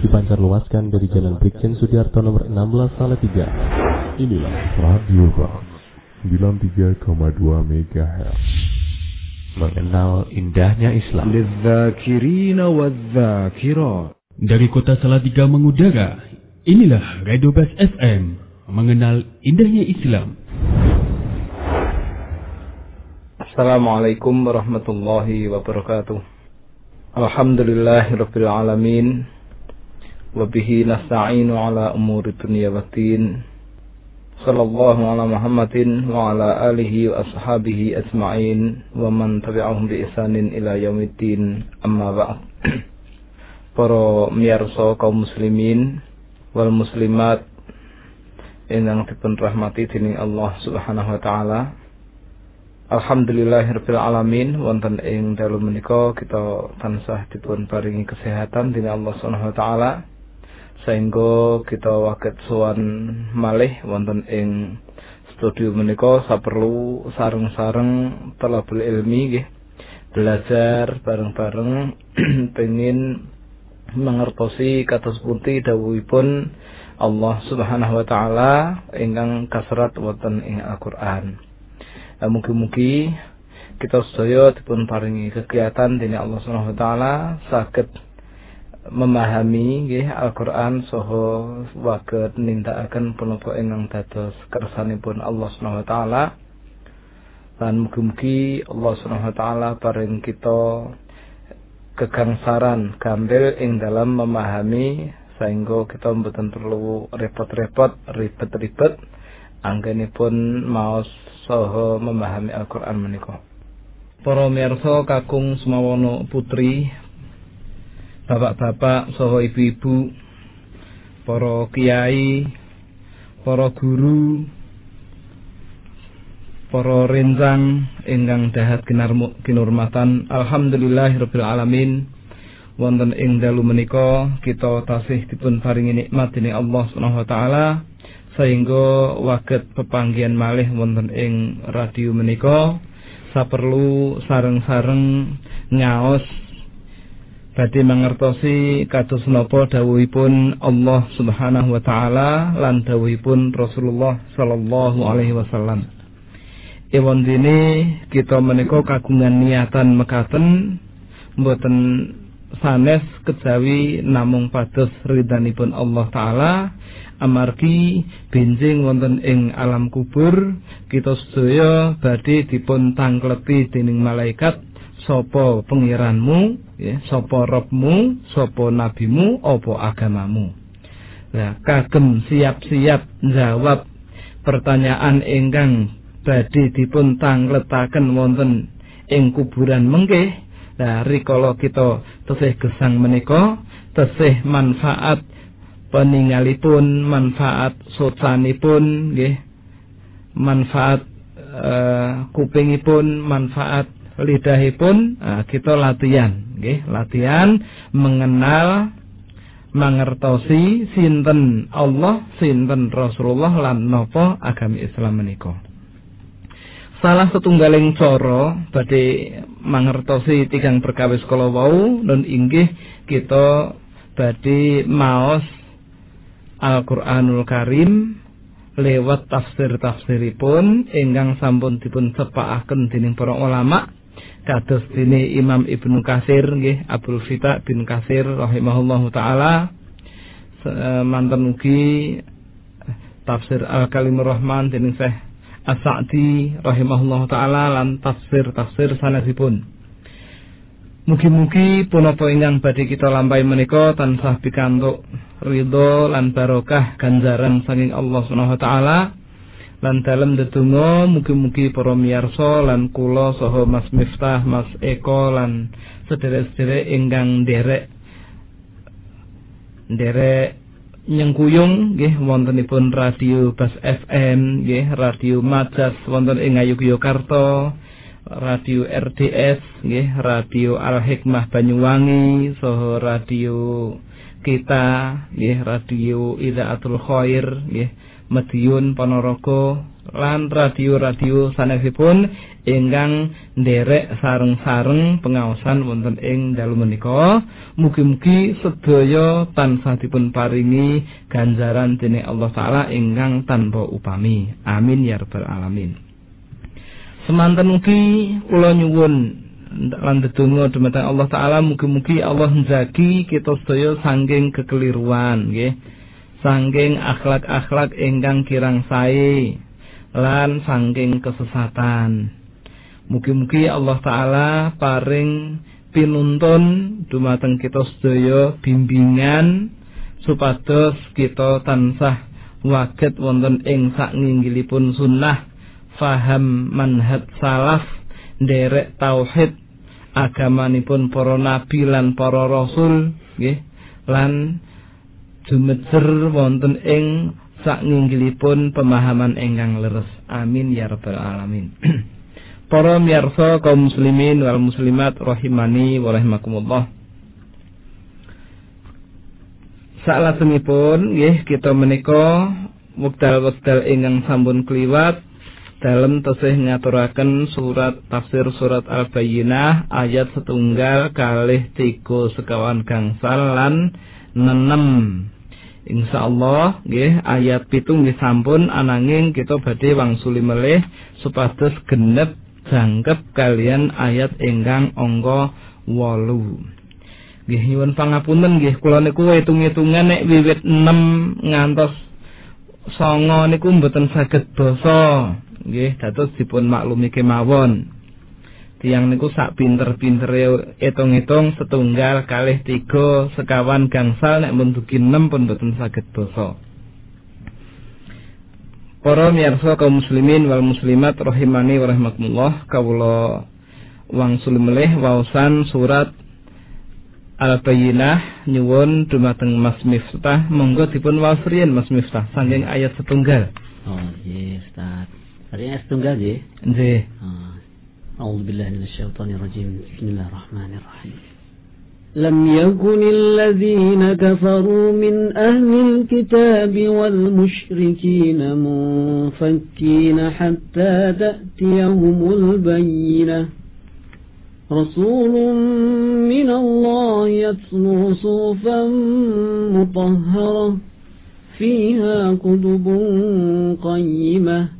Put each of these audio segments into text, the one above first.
dipancar luaskan dari Jalan Brigjen Sudiarto nomor 16 Salatiga. Inilah Radio Bang 93,2 MHz. Mengenal indahnya Islam. Dari kota Salatiga mengudara, inilah Radio Bas FM. Mengenal indahnya Islam. Assalamualaikum warahmatullahi wabarakatuh. Alhamdulillahirrabbilalamin. Alamin. Wa bihi nasta'inu ala umuri dunya waddin. Sallallahu ala Muhammadin wa ala alihi wa ashabihi ajma'in wa man tabi'ahum bi ihsanin ila yaumiddin. Amma ba'd. Para miyarsa kaum muslimin wal muslimat ingkang dipun rahmati dening Allah Subhanahu wa taala. Alhamdulillahirabbil alamin wonten ing dalu menika kita tansah dipun paringi kesehatan dening Allah Subhanahu wa taala sehingga kita waket sowan malih wonten ing studio menika saperlu sareng-sareng talabul ilmi belajar bareng-bareng pengin mangertosi kados pundi dawuhipun Allah Subhanahu wa taala ingkang kasrat wonten ing Al-Qur'an. Eh, Mugi-mugi kita sedaya dipun paringi kegiatan dening Allah Subhanahu wa taala saged memahami nggih Al-Qur'an saha saged nindakaken punapa ingkang dados kersanipun Allah Subhanahu wa taala. Lan mugi-mugi Allah Subhanahu wa taala paring kita kegangsaran gambil ing dalam memahami sehingga kita mboten perlu repot-repot ribet-ribet anggenipun maos saha memahami Al-Qur'an menika. Para mirsa kakung semawana putri, bapak-bapak saha ibu-ibu, para kiai, para guru, para rencang ingkang dahat kinurmatan alhamdulillahirabbil alamin. Wonten ing dalu menika kita tasih dipun paringi nikmat dening Allah Subhanahu wa taala sehingga waget pepanggihan malih wonten ing radio menika. Saperlu sareng-sareng ngaos badhe mangertosi kados napa dawuhipun Allah Subhanahu wa taala lan dawuhipun Rasulullah sallallahu alaihi wasallam. Ewon dene kita menika kagungan niatan mekaten mboten sanes kejawi namung pados ridhanipun Allah taala amargi benjing wonten ing alam kubur kita sedaya badhe dipun tangkleti dening malaikat sapa pengiranmu ya sapa robmu sapa nabimu apa agamamu? Nah, kagem siap-siap jawab pertanyaan ingkang badhe dipun tangletaken wonten ing kuburan mengke nah rikala kita tesih gesang menika tesih manfaat peninggalipun manfaat socanipun nggih. Manfaat uh, kupingipun manfaat lidahipun nah, kita latihan nggih latihan mengenal mangertosi sinten Allah sinten Rasulullah lan napa agami Islam menika. Salah setunggaling cara badhe mangertosi tigang perkawis kala wau nun inggih kita badhe maos Al-Qur'anul Karim lewat tafsir-tafsiripun ingkang sampun dipun sepakaken dening para ulama kados dene Imam Ibnu Katsir nggih Abdul Fita bin Katsir rahimahullahu taala. Manten ugi tafsir Al-Kalimur Rahman dening Syekh As-Sa'di rahimahullahu taala lan tafsir-tafsir sanesipun Mugi-mugi punapa ingkang badhe kita lampahi menika tansah pikantuk ridho lan barokah ganjaran saking Allah Subhanahu wa taala lan dalem ndedonga mugi-mugi para miyarsa lan kula saha Mas Miftah, Mas Eko lan sederek-sederek ingkang nderek nderek nyengkuyung nggih wontenipun radio Bas FM nggih radio Majas wonten ing Ngayogyakarta radio RDS nggih radio Al Hikmah Banyuwangi saha radio kita nggih radio Idaatul Khair nggih Medion Ponorogo lan radio-radio sanesipun ingkang nderek sareng-sareng pengaosan wonten ing dalu menika. Mugi-mugi sedaya tansah dipun paringi ganjaran dening Allah taala ingkang tanpa upami. Amin ya rabbal alamin. Semanten mugi kula nyuwun lan ndedonga dumateng Allah taala mugi-mugi Allah njagi kita sedaya saking kekeliruan nggih saking akhlak-akhlak ingkang kirang sae lan saking kesesatan. Mugi-mugi Allah taala paring pinuntun dumateng kita sedaya bimbingan supados kita tansah waget wonten ing saknginggilipun sunnah faham manhaj salaf nderek tauhid agamanipun para nabi lan para rasul nggih lan dumejer wonten ing saknginggilipun pemahaman ingkang leres. Amin ya rabbal alamin. Para miyarsa kaum muslimin wal muslimat rahimani wa rahimakumullah. Salajengipun nggih kita menika wekdal-wekdal ingkang sampun kliwat dalam tesih ngaturaken surat tafsir surat Al-Bayyinah ayat setunggal kalih tiga sekawan gangsal lan nenem insyaallah nggih ayat pitung nggih sampun ananging kita badhe wangsuli melih supados genep jangkep kalian ayat ingkang angka 8 nggih nyuwun pangapunten nggih kula niku hitung-hitungan nek wiwit 6 ngantos songo niku mboten saged basa nggih dados dipun maklumi kemawon tiang niku sak pinter-pintere hitung-hitung setunggal kalih tiga sekawan gangsal nek mendugi enam pun boten saged basa Para miyarsa kaum muslimin wal muslimat rahimani wa rahimakumullah kawula wangsul melih waosan surat Al-Bayyinah nyuwun dumateng Mas Miftah. Monggo dipun waos Mas Miftah saking ayat setunggal. Oh nggih Ustaz. Ayat setunggal nggih? Nggih. Oh. أعوذ بالله من الشيطان الرجيم. بسم الله الرحمن الرحيم. لم يكن الذين كفروا من أهل الكتاب والمشركين منفكين حتى تأتيهم البينة. رسول من الله يتلو صوفا مطهرة فيها كتب قيمة.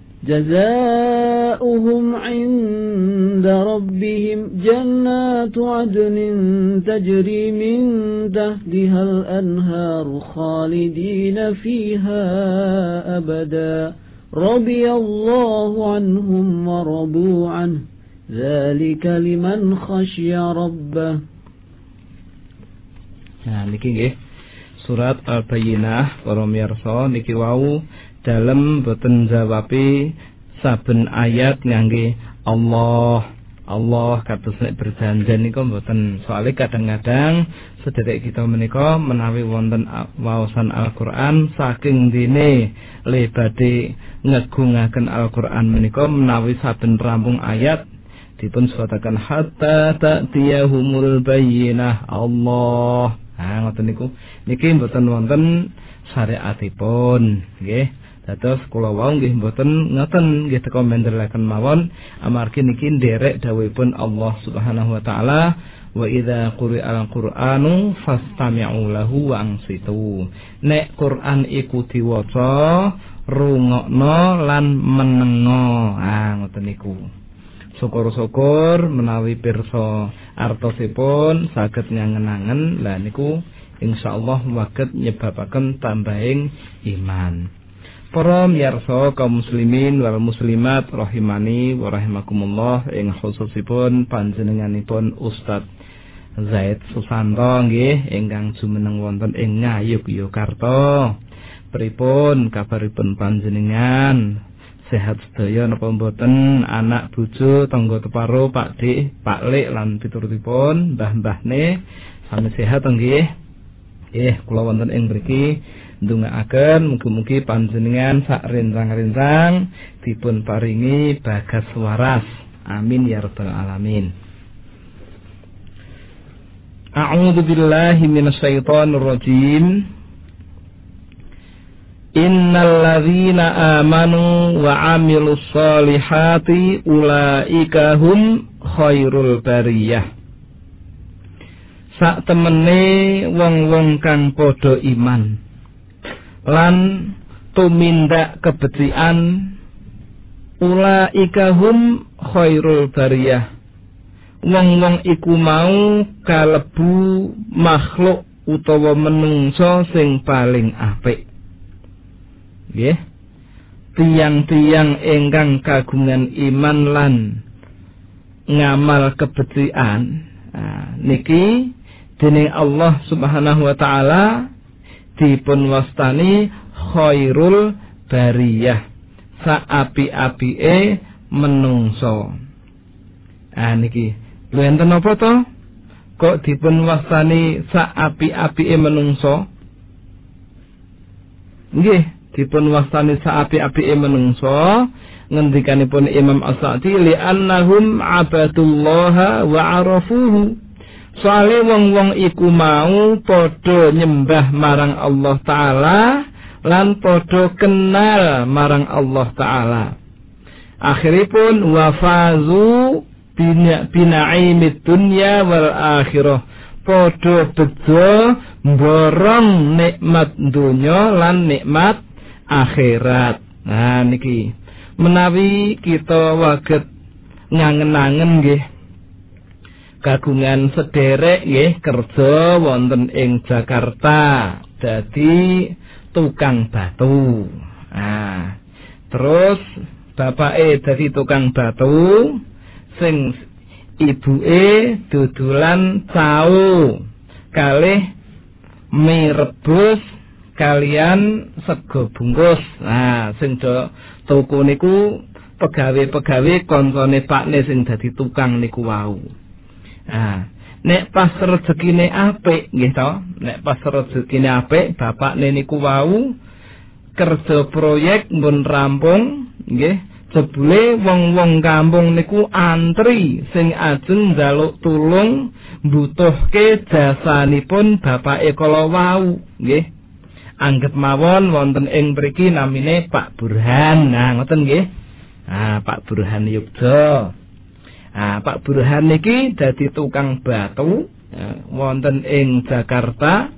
جزاؤهم عند ربهم جنات عدن تجري من تحتها الأنهار خالدين فيها أبدا. رضي الله عنهم ورضوا عنه. ذلك لمن خشي ربه. Nah niki nggih. Surat Al-Bayyinah para miyarsa niki wau. Dalem boten jawabi saben ayat ngangge Allah Allah kados nek berjanji niku mboten soalnya kadang-kadang sedherek kita menika menawi wonten waosan Al-Qur'an saking dene le badhe ngegungaken Al-Qur'an menika menawi saben rampung ayat dipun suwataken hatta ta'tiyahumul bayyinah Allah. Ha ngoten niku niki mboten wonten syariatipun nggih. Dados kula wau nggih mboten ngoten nggih teka mendelaken mawon amargi niki nderek dawuhipun Allah Subhanahu wa taala wa idza quri'al qur'anu fastami'u lahu wa ansitu. Nek Quran iku diwaca rungokno lan menengo. Ah ngoten niku. Syukur-syukur menawi pirsa artosipun saged nyangenangen lah niku insyaallah waget nyebabaken tambahing iman Para miyarsa kaum muslimin wal muslimat rahimani wa rahimakumullah ing khususipun panjenenganipun Ustaz Zaid Susanto nggih ingkang jumeneng wonten ing Ngayogyakarta. Pripun kabaripun panjenengan? Sehat sedaya napa mboten? Anak bojo tangga teparo Pak Dik, Pak Lek lan piturutipun mbah-mbahne sami sehat nggih. Nggih, kula wonten ing mriki ndongaaken mugi-mugi panjenengan sak rencang-rencang dipun paringi bagas waras. Amin ya rabbal alamin. A'udzu billahi minasyaitonir rajim. Innal ladzina amanu wa 'amilus solihati ulaika hum khairul bariyah. Sak temene wong-wong kang padha iman lan tumindak kebecikan ula ikahum khairul bariyah. Wong-wong iku mau kalebu makhluk utawa menungso sing paling apik. Nggih. Tiang-tiang ingkang kagungan iman lan ngamal kebecikan nah, niki dening Allah Subhanahu wa taala dipun wastani khairul bariyah saapi-apike menungso. Ah niki lho enten napa to? Kok dipun wastani saapi-apike menungso? Nggih, dipun wastani saapi-apike menungso ngendikanipun Imam As-Sa'di li annahum abadullah wa arafuhu Soale wong-wong iku mau padha nyembah marang Allah taala lan padha kenal marang Allah taala. Akhiripun wafazu binaimid dunya wal akhirah. Padha bejo mborong nikmat dunya lan nikmat akhirat. Nah niki menawi kita waget ngangen-angen nggih kagungan sederek nggih kerja wonten ing Jakarta dadi tukang batu. Nah, terus bapake dadi tukang batu sing ibuke dudulan cau kalih mie rebus kalian sego bungkus. Nah, sing tuku niku pegawe-pegawe koncone pakne sing dadi tukang niku wau. Ah, nek pas rezekine apik nggih to, nek pas rezekine apik bapak niku wau kerja proyek mbun rampung nggih. Jebule wong-wong kampung niku antri sing ajeng njaluk tulung mbutuhke jasanipun bapake kala wau nggih. Anggap mawon wonten ing mriki namine Pak Burhan. Nah ngoten nggih. Ah Pak Burhan Yogyakarta Ah Pak Burhan niki dadi tukang batu ya, wonten ing Jakarta.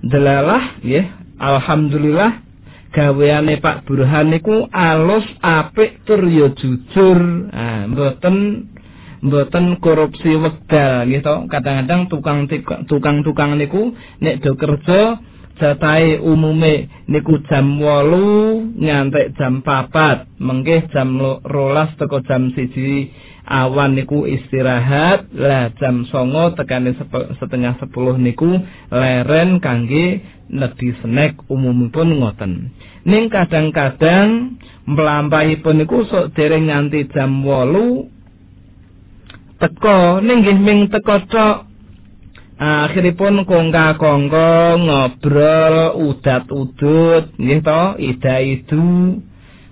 Delalah nggih, alhamdulillah gaweane Pak Burhan niku alus apik tur jujur. Ah mboten mboten korupsi wekdal nggih to. Kadang-kadang tukang tukang-tukang niku nek do kerja jatahe umume niku jam 8 ngantek jam 4 mengke jam 12 teko jam 1 awan niku istirahat. Lah jam songo tekane setengah 10 niku leren kangge nedhi snack umumipun ngoten. Ning kadang-kadang mlampahipun niku sok dereng nganti jam 8 teko. Ning nggih ming teko tok akhiripun kongka kongko ngobrol udat udut nggih to ida itu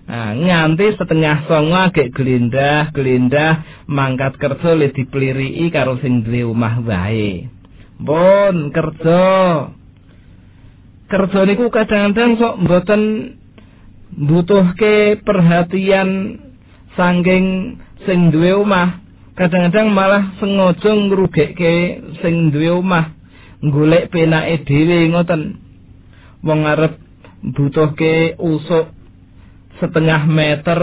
nah, nganti setengah songo agek gelindah gelindah mangkat kerja le dipeliri karo sing duwe omah wae. Pun kerja. Kerja niku kadang-kadang sok mboten butuhke perhatian sangking sing duwe omah kadang-kadang malah sengaja ngrugekke sing duwe omah golek penake dhewe ngoten. Wong arep butuhke usuk setengah meter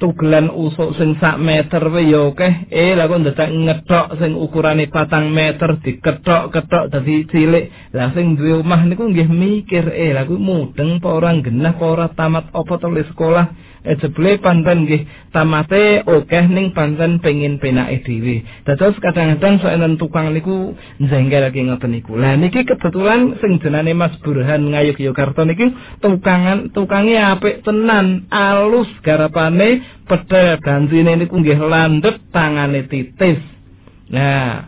tugelan usuk sing sak meter wae ya akeh. Eh lha kok ndadak ngethok sing ukurane patang meter diketok-ketok dadi cilik. Lah sing duwe omah niku nggih mikir eh lha mudeng apa ora genah apa ora tamat apa tulis sekolah jebule panten nggih tamate akeh ning panten pengin penake dhewe. Dados kadang-kadang sok enen tukang niku njengkelake ngoten niku. Lah niki kebetulan sing jenenge Mas Burhan Ngayogyakarta niki tukangan tukange apik tenan, alus garapane pedhe gansine niku nggih landhep tangane titis. Nah,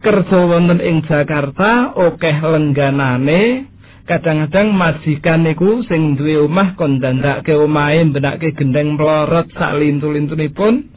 kerja wonten ing Jakarta akeh lengganane kadang-kadang majikan niku sing duwe omah kon dandake omahe mbenake gendeng mlorot sak lintu-lintunipun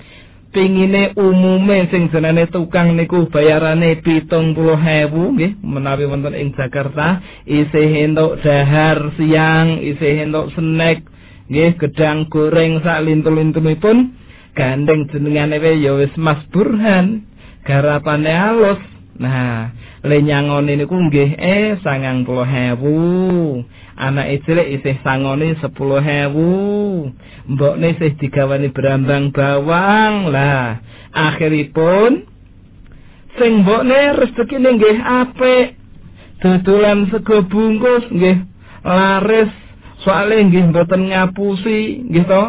pingine umume sing jenenge tukang niku bayarane pitung puluh hewu nggih menawi wonten ing Jakarta isih entuk dahar siang isih entuk snack nggih gedang goreng sak lintu-lintunipun gandeng jenengane ya wis Mas Burhan garapane alus. Nah lenyangone niku nggih eh sangang puluh hewu anak cilik isih sangone sepuluh hewu mbokne isih digawani berambang bawang. Lah akhiripun sing mbokne rezekine nggih apik. Dodolan sego bungkus nggih laris. Soalnya nggih mboten ngapusi nggih to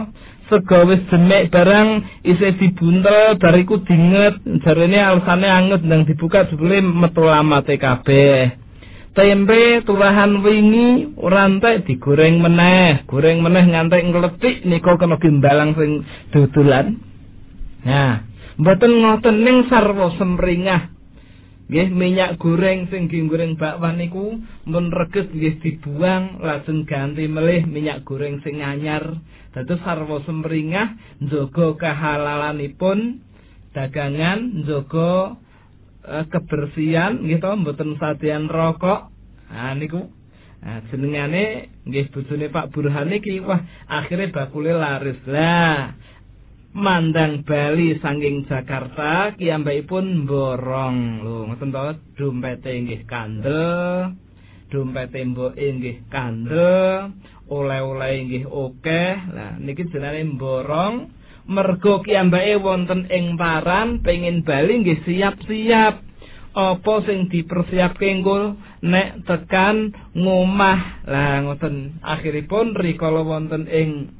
sego wis demek barang isih dibuntel bariku dinget. Jarene alasane anget ndang dibuka jebule metu lamate kabeh. Tempe turahan wingi ora entek digoreng meneh. Goreng meneh ngantek ngletik nika kena gimbalang sing dodolan. Nah mboten ngoten ning sarwa semringah nggih minyak goreng sing goreng bakwan niku mun reges nggih dibuang lajeng ganti melih minyak goreng sing anyar dados sarwa semringah njaga kehalalanipun dagangan njaga uh, kebersihan nggih to mboten sadean rokok. Nah niku. Nah, jenengane nggih bojone Pak Burhan iki wah akhire bakule laris. Lah mandang Bali saking Jakarta kiyambakipun borong lho ngoten to dompete nggih kandel dompete mboke nggih kandel oleh-oleh nggih akeh lah niki jenenge borong mergo kiyambake wonten ing paran pengin Bali nggih siap-siap. Apa sing dipersiapke engko nek tekan ngomah. Lah ngoten. Akhiripun rikala wonten ing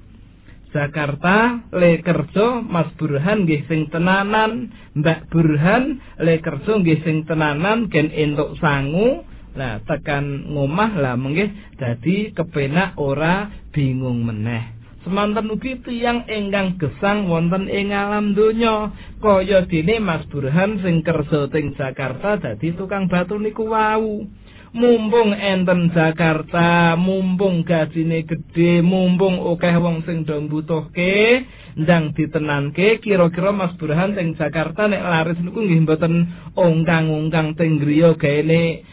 Jakarta le kerja Mas Burhan nggih sing tenanan. Mbak Burhan le kerja nggih sing tenanan gen entuk sangu nah tekan ngomah lah menggih dadi kepenak ora bingung meneh. Semanten ugi tiyang ingkang gesang wonten ing alam donya. Kaya dene Mas Burhan sing kerja teng Jakarta dadi tukang batu niku wau. Mumpung enten Jakarta, mumpung gajine gedhe, mumpung akeh wong sing do butuhke, ndang ditenanke kira-kira Mas Burhan teng Jakarta nek laris niku nggih mboten ongkang-ongkang teng griya gaene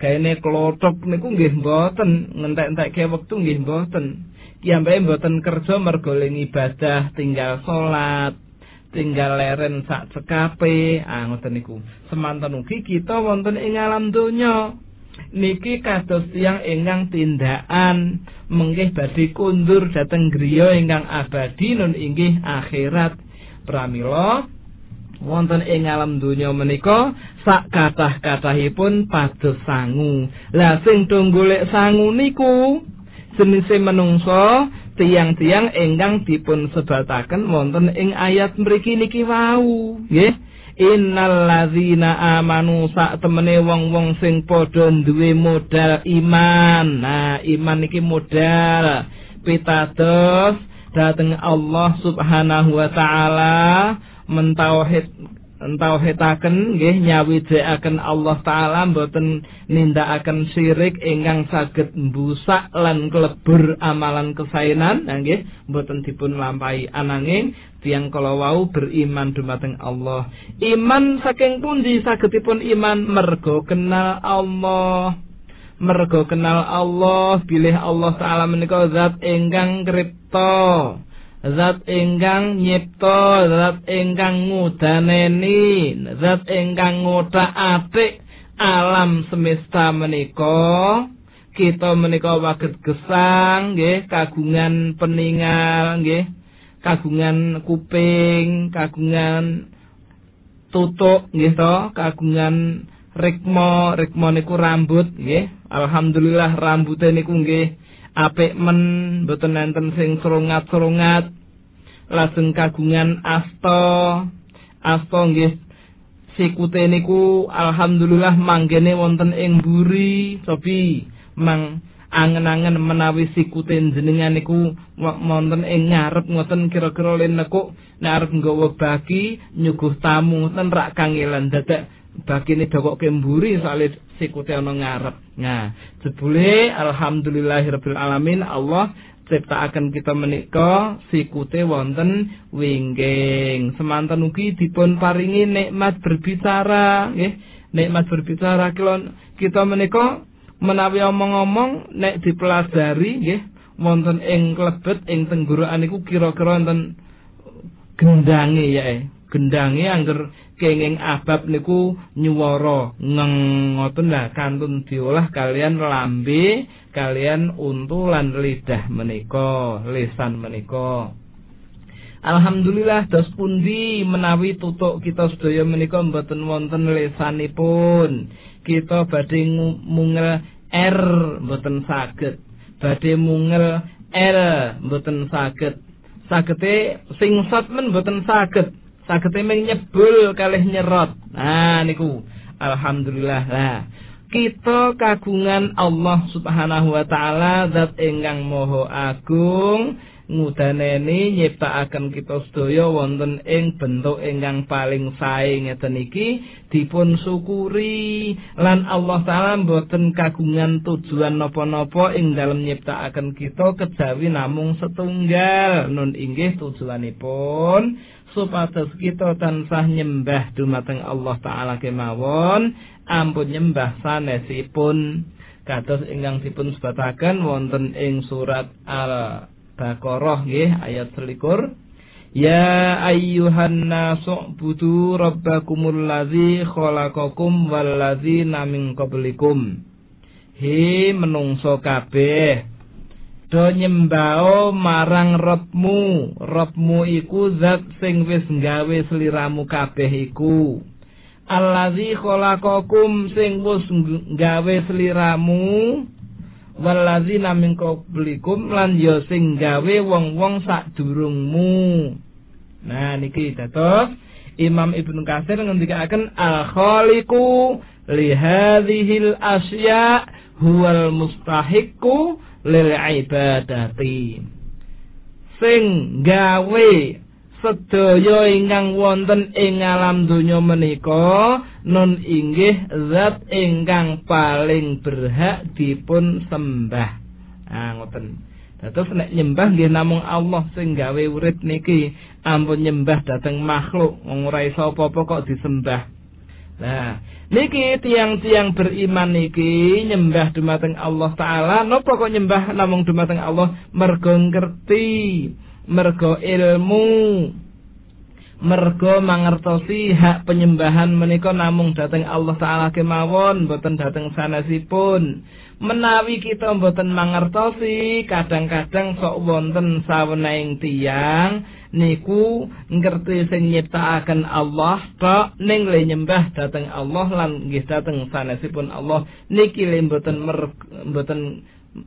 gaene klothok niku nggih mboten ngentek-entekke wektu nggih mboten. Kiyambake mboten kerja mergo ibadah, tinggal salat, tinggal leren sak cekape. Ah ngoten niku. Semanten ugi kita wonten ing alam donya. Niki kados tiyang ingkang tindakan. Menggih badhe kundur dhateng griya ingkang abadi nun inggih akhirat. Pramila wonten ing alam donya menika sak kathah-kathahipun pados sangu. Lah sing do golek sangu niku jenise menungso tiang-tiang ingkang dipun sebataken wonten ing ayat mriki niki wau. Nggih. Innal ladzina amanu sak temene wong-wong sing padha duwe modal iman. Nah iman iki modal. Pitados dhateng Allah Subhanahu wa taala mentauhid entauhidaken nggih nyawijekaken Allah taala mboten nindakaken syirik ingkang saged mbusak lan klebur amalan kesainan. Nggih mboten dipun lampahi. Ananging tiyang kala wau beriman dumateng Allah. Iman saking pundi sagedipun iman? Mergo kenal Allah. Mergo kenal Allah bilih Allah taala menika zat ingkang kripto zat ingkang nyipta zat ingkang ngudaneni zat ingkang ngothak-atik alam semesta menika. Kita menika waget gesang nggih kagungan peningal nggih kagungan kuping kagungan tutuk nggih to kagungan rikma rikma niku rambut nggih. Alhamdulillah rambute niku nggih apik men mboten enten sing serungat-serungat lajeng kagungan asta. Asta nggih sikute niku alhamdulillah manggene wonten ing buri sobi mang angen-angen menawi sikute jenengan niku wonten ing ngarep ngoten kira-kira len nekuk nek arep nggawa bagi nyuguh tamu ten rak kangelan dadak bagine dokoke mburi soalé sikute ana ngarep. Nah, jebule alhamdulillahirabbil alamin Allah ciptakaken kita menika sikute wonten wingking. Semanten ugi dipun paringi nikmat berbicara, nggih. Nikmat berbicara kelon kita menika menawi omong-omong nek dipelajari nggih wonten ing klebet ing tenggorokan niku kira-kira wonten gendange ya. Gendange angger kenging abab niku nyuwara. Ngoten lah kantun diolah kalian lambe kalian untu lan lidah menika lisan menika. Alhamdulillah dos pundi menawi tutuk kita sedaya menika mboten wonten lisanipun. Kita badhe mungel R mboten saged. Badhe mungel L mboten saged. Sagete sing sat men mboten saged saged ming nyebul kalih nyerot. Nah niku alhamdulillah lah. Kita kagungan Allah Subhanahu wa taala zat ingkang maha agung ngudaneni nyiptakaken kita sedaya wonten ing bentuk ingkang paling sae ngeten iki dipun syukuri lan Allah taala mboten kagungan tujuan napa-napa ing dalem nyiptakaken kita kejawi namung setunggal nun inggih tujuanipun supados kita tansah nyembah dumateng Allah taala kemawon ampun nyembah sanesipun. Kados ingkang dipun sebataken wonten ing surat Al-Baqarah nggih ayat 21 Ya ayyuhan nasu budu rabbakumul ladzi khalaqakum wal ladzina min qablikum. He menungso kabeh do nyembao marang robmu. Robmu iku zat sing wis nggawe sliramu kabeh iku. Allazi khalaqakum sing wis nggawe sliramu. Walazi naming qablikum lan ya sing nggawe wong-wong sadurungmu. Nah niki dados Imam Ibnu Katsir ngendikaken al khaliqu li hadhil asya huwal mustahiqu lil ibadati. Sing gawe sedaya ingkang wonten ing alam donya menika non inggih zat ingkang paling berhak dipun sembah. Ah ngoten. Dados nek nyembah nggih namung Allah sing gawe urip niki ampun nyembah dhateng makhluk ora iso apa-apa kok disembah Nah, niki tiang-tiang beriman niki nyembah dumateng Allah taala. Napa kok nyembah namung dumateng Allah? Mergo ngerti mergo ilmu mergo mangertosi hak penyembahan menika namung dhateng Allah taala kemawon boten dhateng sanesipun. Menawi kita mboten mangertosi kadang-kadang sok wonten saweneing tiang niku ngerti sing nyiptakaken Allah tok ning le nyembah dhateng Allah lan nggih dhateng sanesipun Allah. Niki le mboten mboten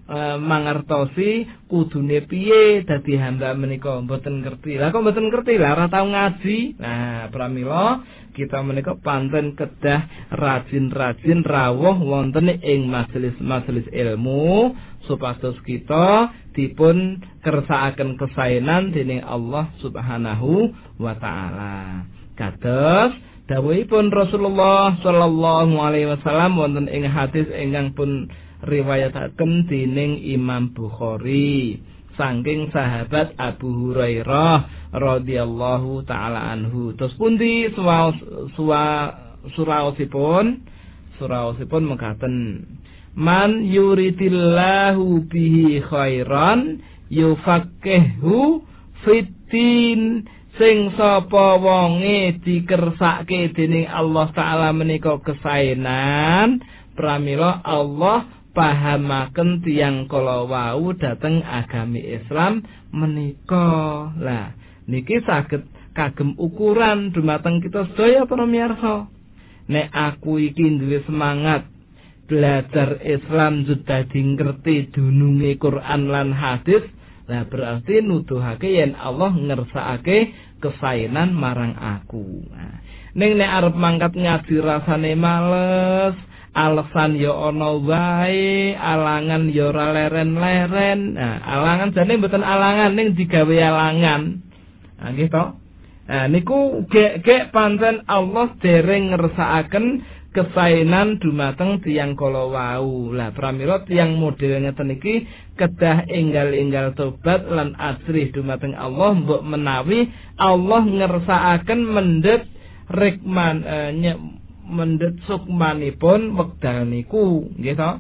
uh, mangertosi kudune piye dadi hamba menika. Mboten ngerti. Lah kok mboten ngerti? Lah ora tau ngaji. Nah pramila kita menika panten kedah rajin-rajin rawuh wonten ing majelis-majelis ilmu supados kita dipun kersakaken kesaenan dening Allah Subhanahu wa taala. Kados dawuhipun Rasulullah sallallahu alaihi wasallam wonten ing hadis ingkang pun riwayataken dening Imam Bukhari saking sahabat Abu Hurairah radhiyallahu taala anhu. Terus pundi suwa suwa suraosipun suraosipun mekaten man yuridillahu bihi khairan yufaqihu fitin sing sapa wonge dikersake dening Allah taala menika kesaenan pramila Allah pahamaken tiang kala wau dhateng agami Islam menika. Lah niki saged kagem ukuran dumateng kita sedaya para miyarsa. Nek aku iki duwe semangat belajar Islam sudah ngerti dununge Quran lan hadis Nah berarti nuduhake yen Allah ngersakake kesainan marang aku. Nah, ning nek arep mangkat ngaji rasane males, alasan ya ana wae, alangan ya ora leren-leren. Nah, alangan jane mboten alangan ning digawe alangan. Nah, nggih to? Nah, niku gek-gek pancen Allah dereng ngersakaken kesainan dumateng tiang kala wau. Lah pramila tiang model ngeten iki kedah enggal-enggal tobat lan asrih dumateng Allah mbok menawi Allah ngersakaken mendhet rikman eh, mendhet sukmanipun wekdal niku nggih to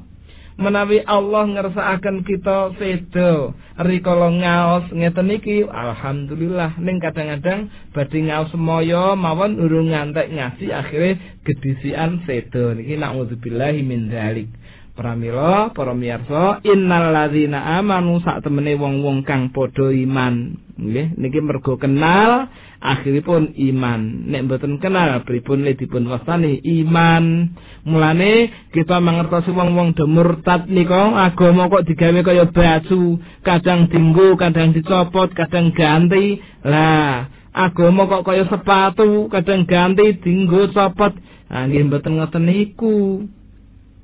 menawi Allah ngersakaken kita sedo rikala ngaos. Ngeten iki alhamdulillah. Ning kadang-kadang badhe ngaos semoyo mawon urung ngantek ngasi akhire gedisian sedo niki naudzubillahi min dzalik Pramila para miyarsa innal ladzina amanu sak temene wong-wong kang padha iman. Nggih niki mergo kenal akhiripun iman. Nek mboten kenal pripun le dipun wastani? Iman. Mulane kita mangertosi wong-wong do murtad nika agama kok digawe kaya baju kadang dinggo kadang dicopot kadang ganti. Lah agama kok kaya sepatu kadang ganti dinggo copot. Ah nggih mboten ngoten niku.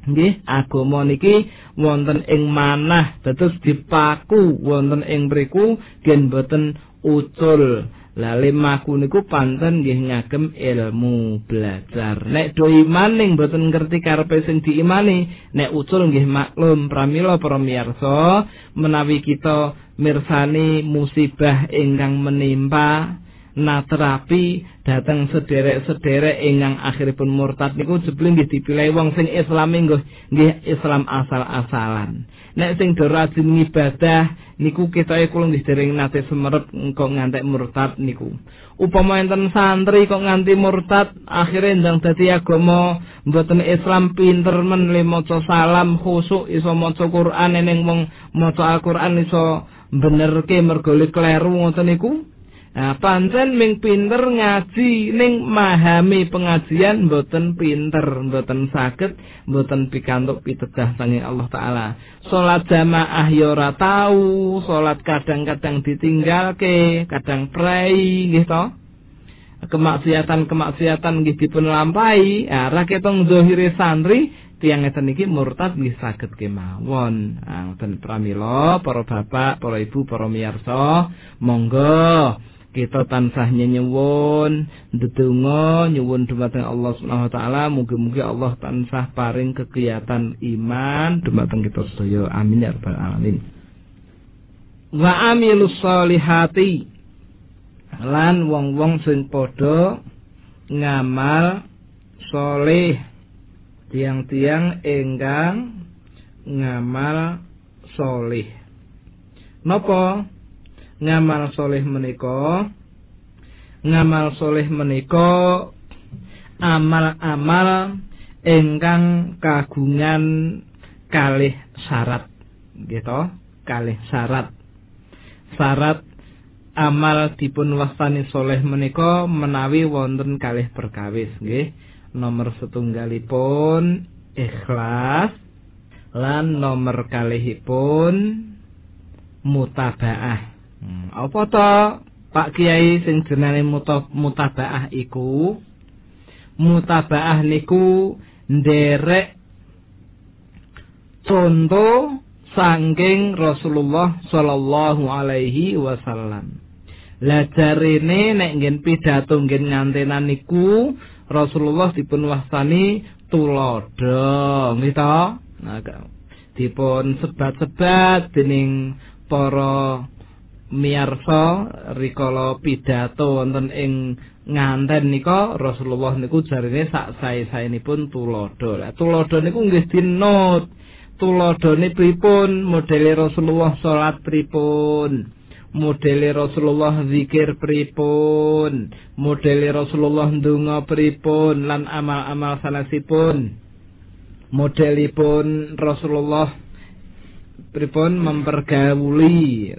Nggih agama niki wonten ing manah dados dipaku wonten ing mriku gen boten ucul lali maku niku panten nggih ngagem ilmu belajar nek do iman ning boten ngerti karepe sing diimani nek ucul nggih maklum pramila para miyarsa menawi kita mirsani musibah ingkang menimpa natrapi dateng sederek-sederek ingkang akhiripun murtad niku jebule nggih dipilih wong sing Islam nggih nggih Islam asal-asalan. Nek sing do rajin ibadah niku ketoke kula nggih dereng nate semerep kok ngantek murtad niku. Upama enten santri kok nganti murtad akhire ndang dadi agama mboten Islam pinter men le maca salam khusuk iso maca Quran ning wong maca Al-Qur'an iso benerke mergo kleru ngoten niku. Nah, pancen ming pinter ngaji ning mahami pengajian mboten pinter, mboten saged, mboten pikantuk pitedah saking Allah taala. Salat jamaah ya ora tau, salat kadang-kadang ditinggalke, kadang prei nggih to. Kemaksiatan-kemaksiatan nggih dipun lampahi, ah rakyat tong zahire santri tiang ngeten iki murtad nggih saged kemawon. Ah ngoten pramila para bapak, para ibu, para miyarsa, monggo kita tansah nyuwun ndedonga nyuwun dumateng Allah Subhanahu wa taala. Mugi-mugi Allah tansah paring kegiatan iman dumateng kita sedaya. Amin ya rabbal alamin. Wa amilus solihati lan wong-wong sing padha ngamal soleh. Tiang-tiang enggang ngamal soleh. Napa ngamal soleh menika ngamal soleh menika amal-amal ingkang kagungan kalih syarat. Gitu kalih syarat. Syarat amal dipun wastani soleh menika menawi wonten kalih perkawis nggih. Nomor setunggalipun ikhlas lan nomor kalihipun mutabaah Hmm, apa to Pak Kiai sing jenenge mutabaah iku mutabaah niku nderek contoh sangking Rasulullah sallallahu alaihi wasallam. Lah jarene nek ngen pidato ngen ngantenan niku Rasulullah dipun wastani tulodo, gitu. Nah, dipun sebat-sebat dening para miarsa rikala pidato wonten ing nganten nika Rasulullah niku jarine sak sae-saenipun tulodo. Lah tulodo niku nggih dinut. tuladhane pripun? Modele Rasulullah salat pripun? Modele Rasulullah zikir pripun? Modele Rasulullah ndonga pripun? Lan amal-amal sanesipun modelipun Rasulullah pripun mempergauli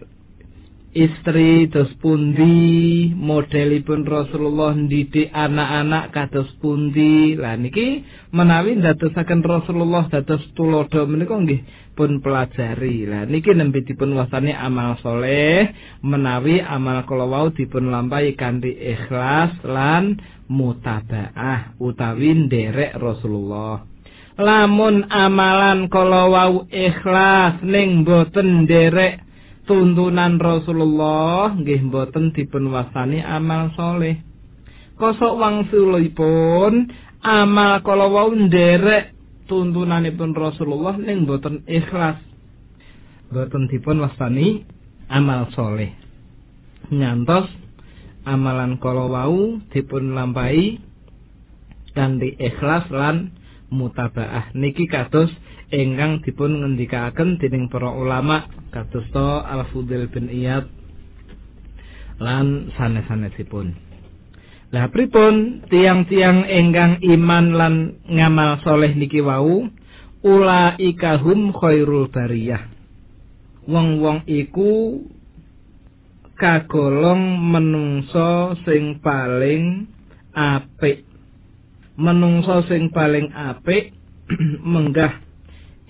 istri dos pundi? Modelipun Rasulullah didik anak-anak kados pundi? Lah niki menawi ndadosaken Rasulullah dados tulodo menika nggih pun pelajari. Lah niki nembe dipun wasani amal soleh menawi amal kala wau dipun lampahi kanthi ikhlas lan mutabaah utawi nderek Rasulullah. Lamun amalan kala wau ikhlas ning boten nderek tuntunan Rasulullah nggih mboten dipun wasani amal soleh. Kosok wangsulipun amal kala wau nderek tuntunanipun Rasulullah ning mboten ikhlas. Mboten dipun wasani amal soleh. Nyantos amalan kala wau dipun lampahi kanthi ikhlas lan mutabaah niki kados ingkang dipun ngendikaken dening para ulama kados to Al-Fudil bin Iyad lan sanes-sanesipun. Lah pripun tiang-tiang ingkang iman lan ngamal soleh niki wau ulaika hum khairul bariyah. Wong-wong iku kagolong menungso sing paling apik. Menungso sing paling apik menggah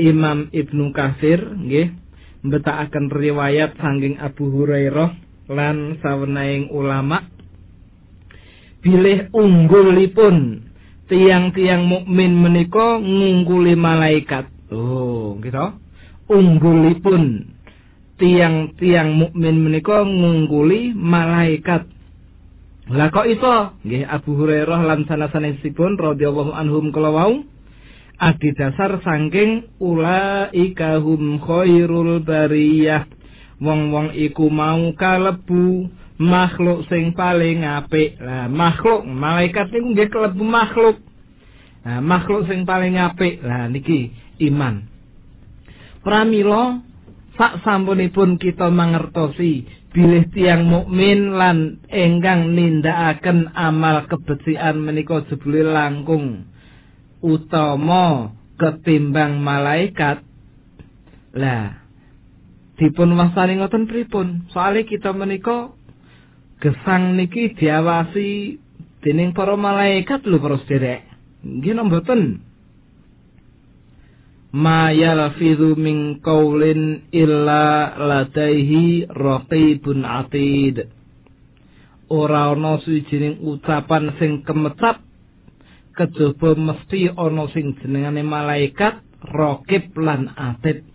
Imam Ibnu Katsir nggih mbetakaken riwayat saking Abu Hurairah lan sawenaing ulama bilih unggulipun tiang-tiang mukmin menika ngungguli malaikat. Oh, gitu. Unggulipun tiang-tiang mukmin menika ngungguli malaikat. Lah kok iso? Nggih Abu Hurairah lan sanes-sanesipun radhiyallahu anhum kala wau adi dasar saking ulaika hum khairul bariyah. Wong-wong iku mau kalebu makhluk sing paling apik. Lah makhluk malaikat niku nggih kalebu makhluk. Nah makhluk sing paling apik. Lah niki iman. Pramila sak sampunipun kita mangertosi bilih tiang mukmin lan enggang nindakaken amal kebersihan menika jebule langkung utama ketimbang malaikat. Lah dipun wasani ngoten pripun? Soalnya kita menika gesang niki diawasi dening para malaikat lho para sederek nggih mboten? Ma yalfizu min qaulin illa ladaihi raqibun atid. Ora ana suwijining ucapan sing kemecap kejaba mesti ana sing jenengane malaikat rokib lan atid.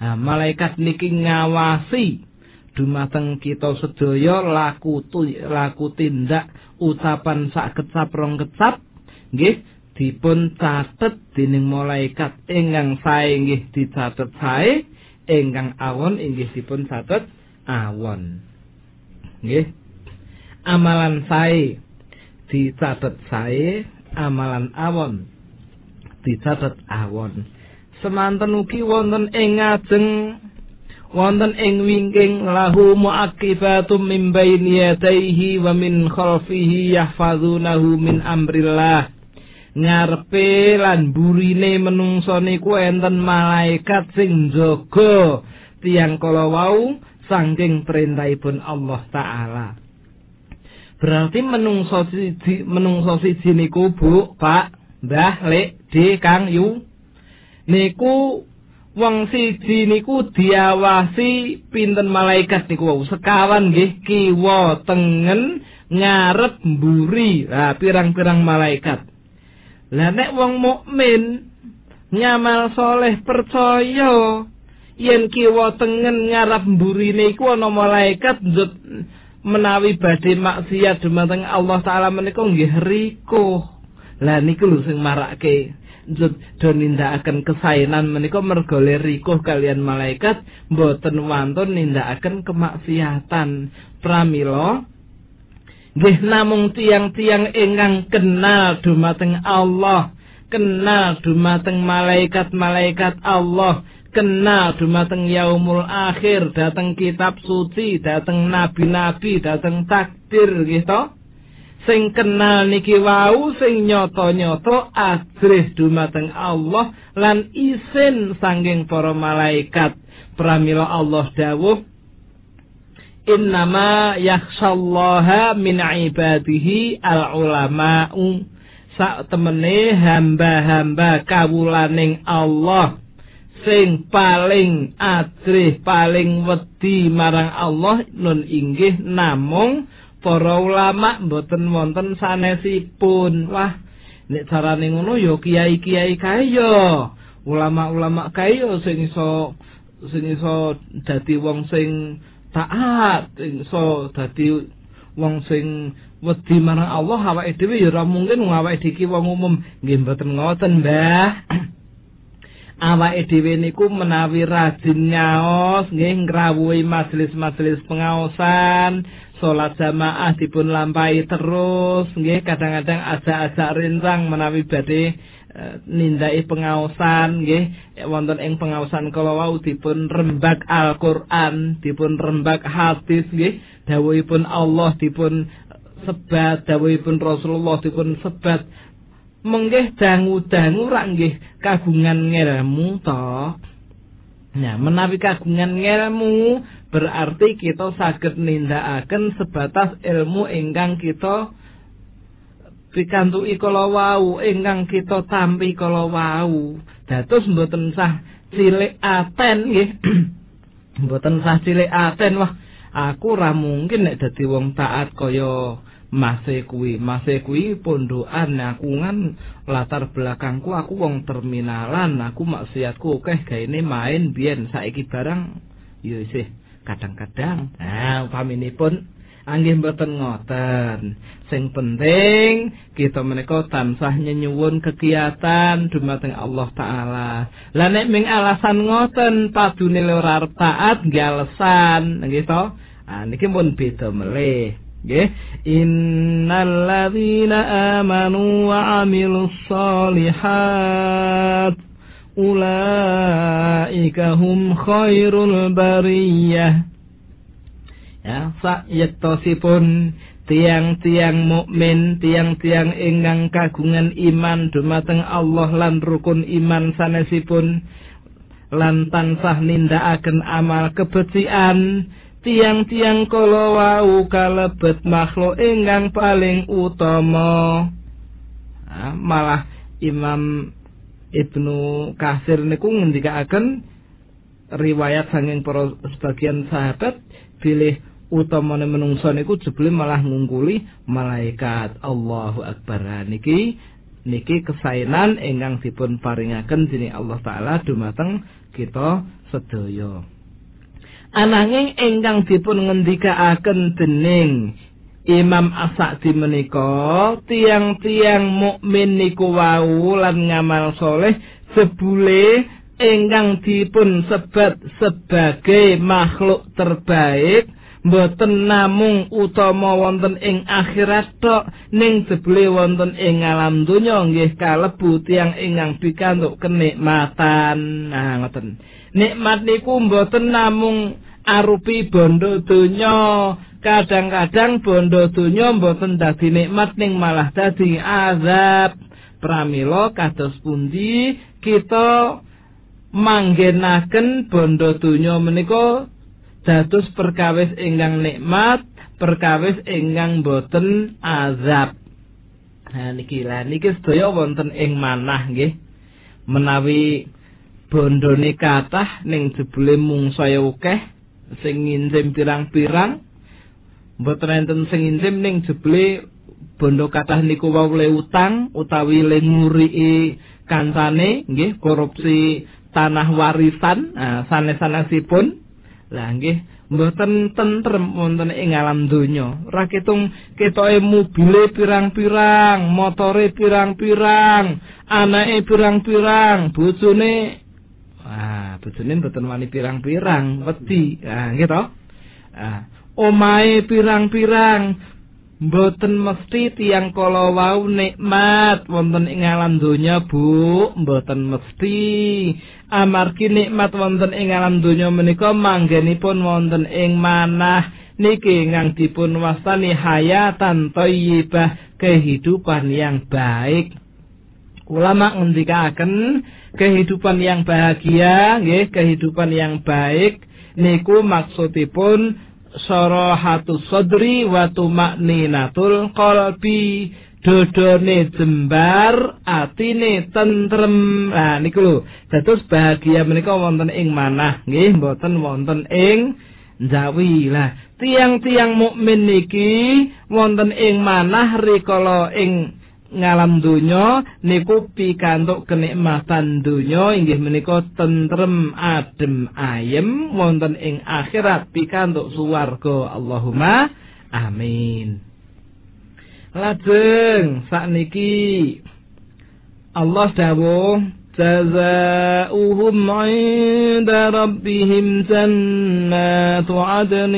Nah, malaikat niki ngawasi dumateng kita sedaya laku laku tindak ucapan sak kecap rong kecap nggih dipun catet dening malaikat. Ingkang sae nggih dicatet sae ingkang awon inggih dipun catet awon. Nggih amalan sae dicatet sae amalan awon. Dicatet awon. Semanten ugi wonten ing ngajeng wonten ing wingking lahu muaqibatum min baini yadayhi wa min khalfihi yahfazunahu min amrillah. Ngarepe lan burine menungso niku enten malaikat sing jaga tiang kala wau saking perintahipun Allah taala Berarti menungso siji menungso siji niku Bu, Pak, Mbah, Lek, D, Kang, Yu. Niku wong siji niku diawasi pinten malaikat niku sekawan nggih kiwa tengen ngarep mburi. Lah pirang-pirang malaikat. Lah nek wong mukmin nyamal soleh percaya yen kiwa tengen ngarep mburine iku ana malaikat njut menawi badhe maksiat dumateng Allah taala menika nggih riko. Lah niku lho sing marake do nindakaken kesaenan menika merga riko kalian malaikat mboten wantun nindakaken kemaksiatan. Pramila nggih namung tiang-tiang ingkang kenal dumateng Allah, kenal dumateng malaikat-malaikat Allah, kenal dumateng yaumul akhir dateng kitab suci dateng nabi-nabi dateng takdir gitu sing kenal niki wau sing nyoto-nyoto adrih dumateng Allah lan isin sanging para malaikat. Pramila Allah dawuh innama yakhshallaha min ibadihi al ulama'u sak temene hamba-hamba kawulaning Allah sing paling adrih paling wedi marang Allah nun inggih namung para ulama mboten wonten sanesipun. Wah, nek carane ngono ya kiai-kiai kae ya. Ulama-ulama kae ya sing iso sing iso dadi wong sing taat, iso dadi wong sing wedi marang Allah awake dhewe ya ora mungkin awake dhewe wong umum nggih mboten ngoten, Mbah. Awake dhewe niku menawi rajin nyaos nggih ngrawuhi majelis-majelis pengaosan salat jamaah dipun lampahi terus nggih kadang-kadang ajak-ajak rintang menawi badhe uh, nindai pengaosan nggih. Wonten ing pengaosan kala wau dipun rembak Al-Qur'an dipun rembak hadis nggih. Dawuhipun Allah dipun sebat dawuhipun Rasulullah dipun sebat menggih dangu-dangu rak nggih kagungan ngelmu to. Nah, menawi kagungan ngelmu berarti kita saged nindakaken sebatas ilmu ingkang kita pikantuki kala wau ingkang kita tampi kala wau. Dados mboten sah cilik aten nggih. Mboten sah cilik aten. Wah aku ora mungkin nek dadi wong taat kaya mase kuwi. Mase kuwi pondokan. Aku kan latar belakangku aku wong terminalan. Aku maksiatku akeh gaene main biyen. Saiki barang yo isih kadang-kadang. Nah upaminipun anggih mboten ngoten. Sing penting kita menika tansah nyenyuwun kegiatan dumateng Allah taala. Lah nek ming alasan ngoten padune ora taat nggih alasan. Nggih to? Ah niki pun beda melih nggih innalladzina amanu wa amilus solihat. Ulaika hum khairul bariyah. Ya sak yektosipun tiang-tiang mukmin, tiang-tiang ingkang kagungan iman dumateng Allah lan rukun iman sanesipun lan tansah nindakaken amal kebencian tiang-tiang kala wau kalebet makhluk ingkang paling utama. Nah, malah Imam Ibnu Kasir niku ngendikaaken riwayat sanging para sebagian sahabat bilih utamane menungsa niku jebule malah ngungkuli malaikat. Allahu Akbar. Niki niki kesainan ingkang dipun paringaken dening Allah taala dumateng kita sedaya ananging ingkang dipun ngendikaaken dening Imam As-Sa'di menika tiang-tiang mukmin niku wau lan ngamal soleh sebule ingkang dipun sebat sebagai makhluk terbaik mboten namung utama wonten ing akhirat tok ning jebule wonten ing alam donya nggih kalebu tiang ingkang pikantuk kenikmatan. Nah ngoten nikmat niku mboten namung arupi bondo donya. Kadang-kadang bondo donya mboten dadi nikmat ning malah dadi azab. Pramila kados pundi? Kita manggenaken bondo donya menika dados perkawis ingkang nikmat perkawis ingkang boten azab. Nah niki lah niki sedaya wonten ing manah nggih. Menawi bondone kathah ning jebule mung saya akeh sing nginjem pirang-pirang. Mboten enten sing intim ning jebule bondo kathah niku wau le utang utawi le nguriki kancane nggih korupsi tanah warisan nah, sanes-sanesipun. Lah nggih mboten tentrem wonten ing alam donya. Ra ketung ketoke mobile pirang-pirang motore pirang-pirang anake pirang-pirang bojone ah bojone mboten wani pirang-pirang wedi ah nggih to ah omahe pirang-pirang Mboten mesti tiang kala wau nikmat wonten ing alam donya, Bu. Mboten mesti. Amargi nikmat wonten ing alam donya menika manggenipun wonten ing manah niki ingkang dipun wastani hayatan thayyibah, kehidupan yang baik. Ulama ngendikaken kehidupan yang bahagia, nggih, kehidupan yang baik niku maksudipun sarahatus sadri wa tumakninatul qalbi. Dodone jembar atine tentrem. Nah niku lho. Dados bahagia menika wonten ing manah nggih mboten wonten ing jawi lah tiang-tiang mukmin niki wonten ing manah rikala ing ngalam donya niku pikantuk kenikmatan donya inggih menika tentrem adem ayem wonten ing akhirat pikantuk swarga Allahumma amin lajeng sakniki Allah dawuh جزاؤهم عند ربهم جنات عدن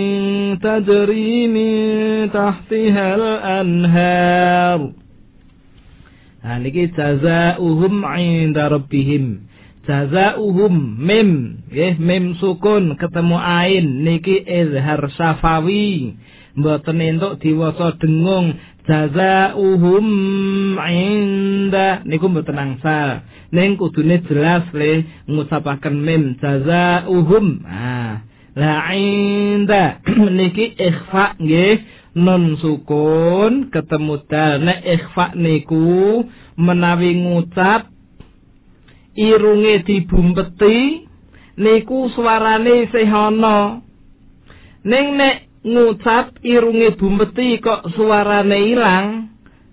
تجري من تحتها الأنهار Nah niki jazaohum 'inda rabbihim. Jazaohum mim, nggih mim sukun ketemu ain niki izhar safawi. Mboten entuk diwasa dengung jazaohum 'inda niku mboten angsal. Ning kudune jelas le ngucapaken mim jazaohum. Ah, la 'inda niki ikhfa nggih non sukun ketemu dal nek ikhfa niku menawi ngucap irunge dibumpeti niku suarane isih ana ning nek ngucap irunge bumpeti kok suarane ilang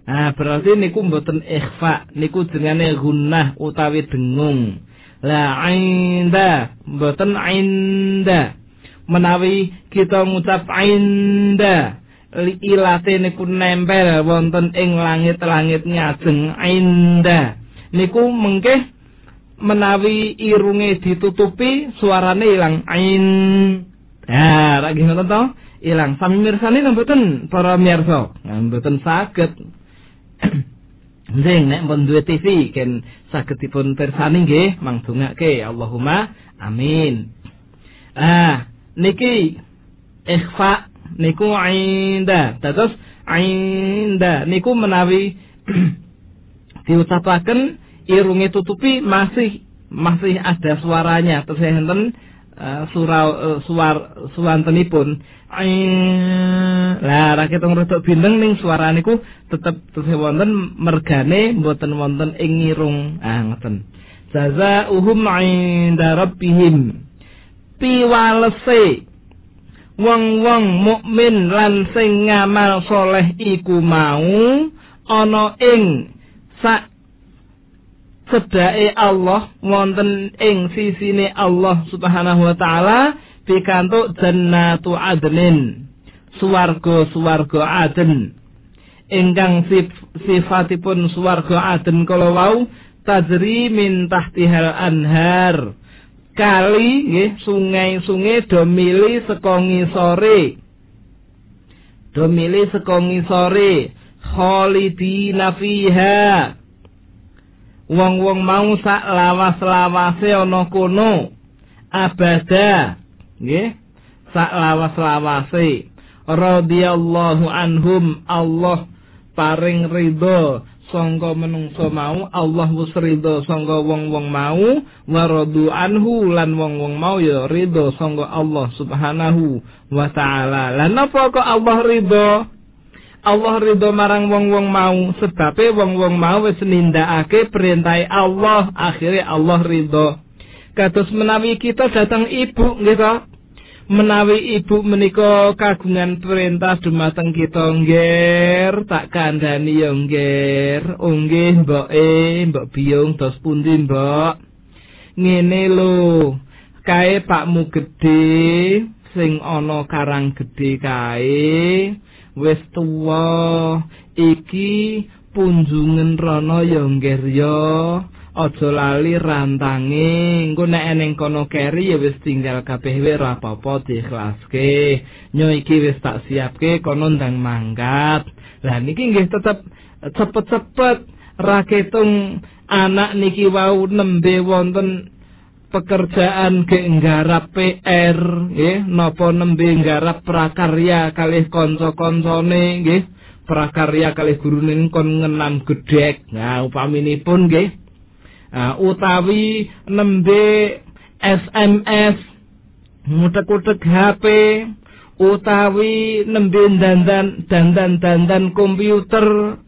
Nah, berarti niku mboten ikhfa, niku jenenge gunnah utawi dengung. La inda, mboten inda. Menawi kita ngucap inda, ilate niku nempel wonten ing langit-langit ngajeng inda niku mengke menawi irunge ditutupi suarane ilang ain. Ha lagi ngoten to? Ilang. Sami mirsani mboten para mirsa mboten saged. Nggih nek pun duwe TV ken saged dipun pirsani nggih mangdongake Allahumma amin. Ah niki ikhfa niku inda dados inda niku menawi diucapaken irunge tutupi masih masih ada suaranya. Terus enten uh, surau uh, suar suwantenipun. Lah rakyat wong rada bindeng ning suara niku tetep terus wonten mergane mboten wonten ing irung. Ah ngoten. Jazaohum inda rabbihim. Piwalese wong-wong mukmin lan sing ngamal soleh iku mau ana ing sak sedake Allah wonten ing sisine Allah Subhanahu wa taala pikantuk jannatu adnin swarga-swarga aden ingkang sif sifatipun swarga aden kala wau tajri min tahtihal anhar kali nggih sungai-sungai do mili saka ngisore. Do mili saka ngisore. Khalidina fiha. Wong-wong mau sak lawas-lawase ana kono. Abada nggih sak lawas-lawase. Radhiyallahu anhum Allah paring ridho sangka menungso mau Allah wis ridho sangka wong-wong mau waradu anhu lan wong-wong mau ya ridho sangka Allah Subhanahu wa taala. Lan napa kok Allah ridho? Allah ridho marang wong-wong mau sebabe wong-wong mau wis nindakake perintah Allah akhirnya Allah ridho. Kados menawi kita datang ibu nggih menawi ibu menika kagungan perintah dumateng kita ngger tak kandhani ya ngger. Nggih mboke mbok biung dos pundi mbok? Ngene lho. Kae pakmu gedhe sing ana karang gedhe kae wis tuwa. Iki punjungen rono ya ngger ya aja lali rantange. Engko nek eneng kono keri ya wis tinggal kabeh wae ora apa-apa diikhlaske nyo iki wis tak siapke kono ndang mangkat. Lah niki nggih tetep cepet-cepet. Raketung anak niki wau nembe wonten pekerjaan ge nggarap PR nggih. Napa nembe nggarap prakarya kalih kanca-kancane nggih. Prakarya kalih gurune kon ngenam gedhek. Nah upaminipun nggih utawi nembe SMS mutek-utek HP utawi nembe dandan dandan dandan komputer.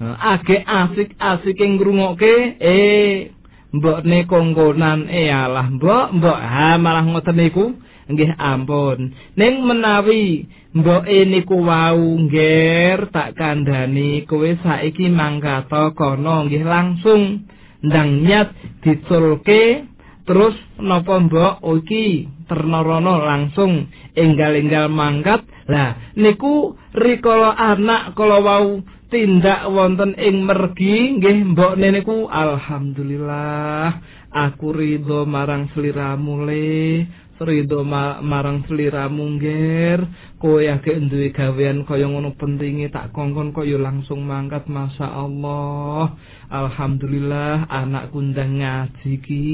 Uh, age asik-asik ngrungokke eh mbok ne kongkonan e alah mbok mbok ha malah ngoten niku. Nggih ampun. Ning menawi mbok e niku wau ngger tak kandhani kowe saiki mangkato kono nggih langsung ndang nyat diculke terus napa mbok iki ternarana langsung enggal-enggal mangkat. Lah niku rikala anak kala wau tindak wonten ing mergi nggih mbok neneku alhamdulillah aku ridho marang sliramu le. Ridho ma marang sliramu ngger. Kowe akeh duwe gawean kaya ngono pentinge tak kongkon kaya langsung mangkat Masya Allah Alhamdulillah anak kundang ngaji ki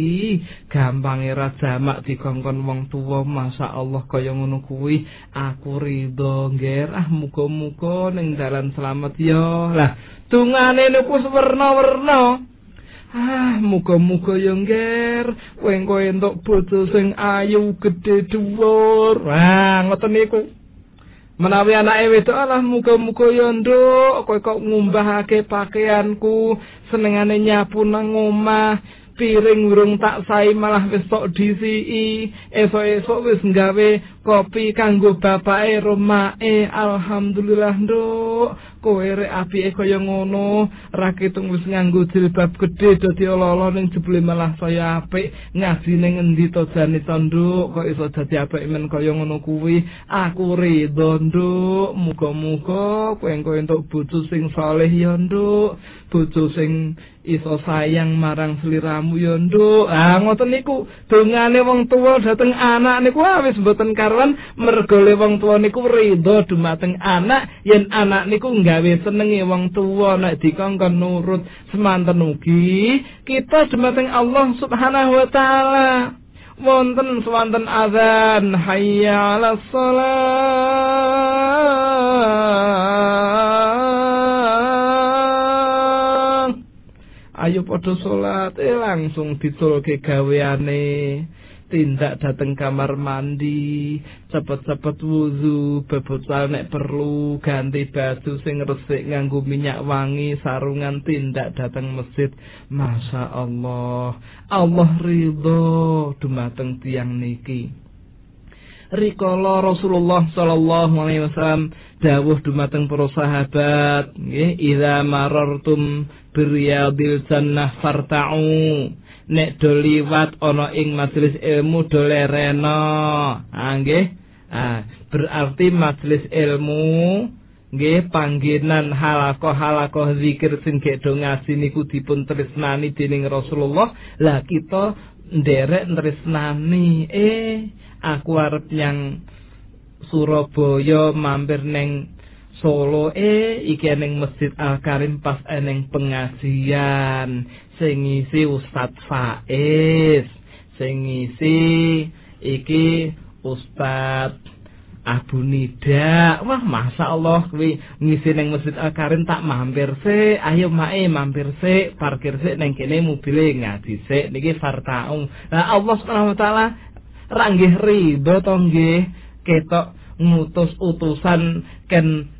gampang era jamak dikongkon wong tuwa Masya Allah kaya ngono kuwi aku ridho ngger ah muga-muga ning dalan selamat yo lah tungane niku werna-werna Ah, muga-muga yo ngger, kowe entuk bojo sing ayu gedhe dhuwur. Ah, ngoten niku. Menawi anake wedok Allah muga-muga yo nduk. Kowe kok ngumbahake pakaianku senengane nyapu nang omah piring urung tak sae malah wis tok disiki. Esuk-esuk wis nggawe kopi kanggo bapake romae alhamdulillah nduk kowe rek apike kaya ngono. Raketung wis nganggo jilbab gedhe dadi ala-ala ning jebule malah saya apik. Ngaji ning endi to jane tanduk kok iso dadi apik men kaya ngono kuwi? Aku ridho nduk. Muga-muga kowe entuk bojo sing saleh ya nduk. Bojo sing iso sayang marang sliramu ya nduk. Ah ngoten niku. Dongane wong tuwa dhateng anak niku. Wis mboten karuan. Mergo wong tuwa niku ridho dumateng anak. Yen anak niku gawe senenge wong tuwa nek dikongkon nurut. Semanten ugi kita dumateng Allah Subhanahu wa taala. Wonten swanten azan. Hayya 'alas ayo padha salat. Eh langsung ditulke gaweane. Tindak dateng kamar mandi. Cepet-cepet wuzu bebotal nek perlu. Ganti baju sing resik nganggo minyak wangi sarungan tindak dateng masjid. Masya Allah. Allah ridho. Dumateng tiang niki. Rikala Rasulullah sallallahu alaihi wasallam. Dawuh dumateng para sahabat. Nggih idza marartum biryadil jannah farta'u. Nek do liwat ana ing majelis ilmu do lerena. Ah nggih. Ah berarti majelis ilmu nggih panggenan halakoh-halakoh zikir sing do ngaji niku dipun tresnani dening Rasulullah. Lah kita nderek tresnani. Eh aku arep yang Surabaya mampir neng Solo e iki ning Masjid Al Karim pas eneng pengajian. Sing ngisi Ustaz Faiz. Sing ngisi iki Ustaz Abu Nida. Wah masa Allah kuwi ngisi ning Masjid Al Karim tak mampir se ayo mae mampir se parkir se ning kene mobil ngaji se niki fartaung. Nah Allah Subhanahu wa taala ranggih ridho to nggih? Ketok ngutus utusan ken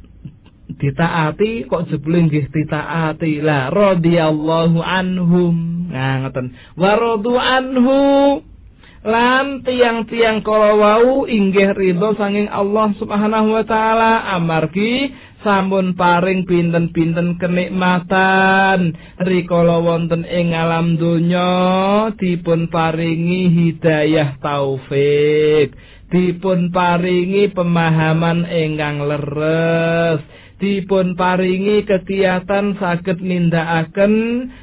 ditaati kok jebule nggih ditaati? La radhiyallahu anhum. Nah ngoten. Wa anhu. Lan tiang-tiang kala wau inggih ridho sanging Allah Subhanahu wa taala. Amargi sampun paring pinten-pinten kenikmatan. Rikala wonten ing alam donya dipun paringi hidayah taufik. Dipun paringi pemahaman ingkang leres dipun paringi kegiatan saged nindakaken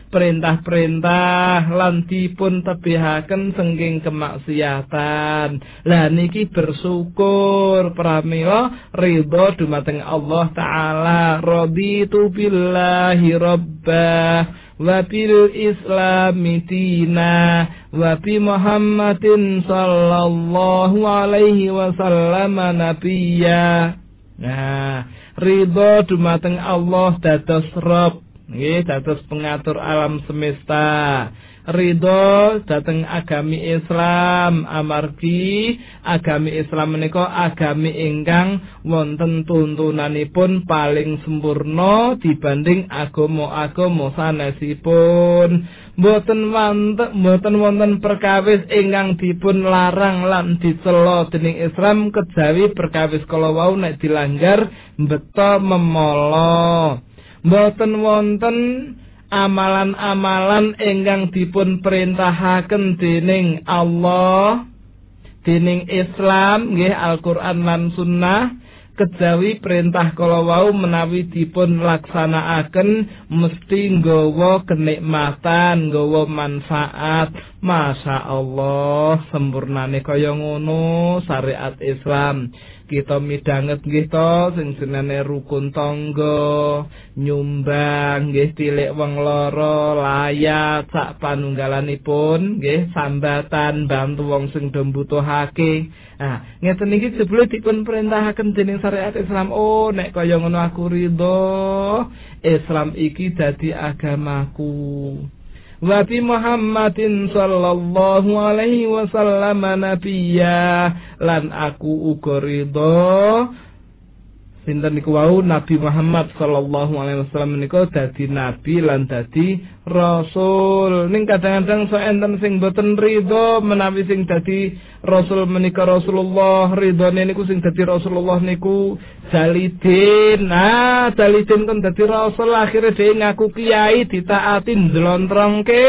perintah-perintah lan dipun tebihaken sengking kemaksiatan. Lah niki bersyukur pramila ridho dumateng Allah taala raditu billahi rabbah wa bil islami tina wa bi muhammadin sallallahu alaihi wasallam nabiyya nah ridho dumateng Allah dados Rob nggih dados pengatur alam semesta. Ridho dateng agami Islam. Amargi agami Islam menika agami ingkang wonten tuntunanipun paling sempurna dibanding agama-agama sanesipun mboten wonten mboten wonten perkawis ingkang dipun larang lan dicela dening Islam kejawi perkawis kala wau nek dilanggar beto memolo mboten wonten amalan-amalan ingkang dipun perintahaken dening Allah dening Islam nggih Al-Qur'an lan Sunnah kejawi perintah kala wau menawi dipun laksanakaken mesti nggawa kenikmatan nggawa manfaat. Masya Allah sempurnane kaya ngono syariat Islam kita midanget nggih to sing jenenge rukun tangga nyumbang nggih tilik wong lara layat sak panunggalanipun nggih sambatan bantu wong sing do mbutuhake. Ah ngeten iki jebule dipun perintahaken dening syariat Islam. Oh nek kaya ngono aku ridho Islam iki dadi agamaku Muhammadin sallallahu alaihi wasallam nabiyya. Lan aku uga ridho sinten niku wau? Nabi Muhammad sallallahu alaihi wasallam menika dadi nabi lan dadi rasul. Ning kadang-kadang so enten sing boten ridho menawi sing dadi rasul menika Rasulullah ridhone niku sing dadi Rasulullah niku Jalidin. Nah Jalidin kan dadi rasul akhire dhewe ngaku kiai ditaati ndlontrongke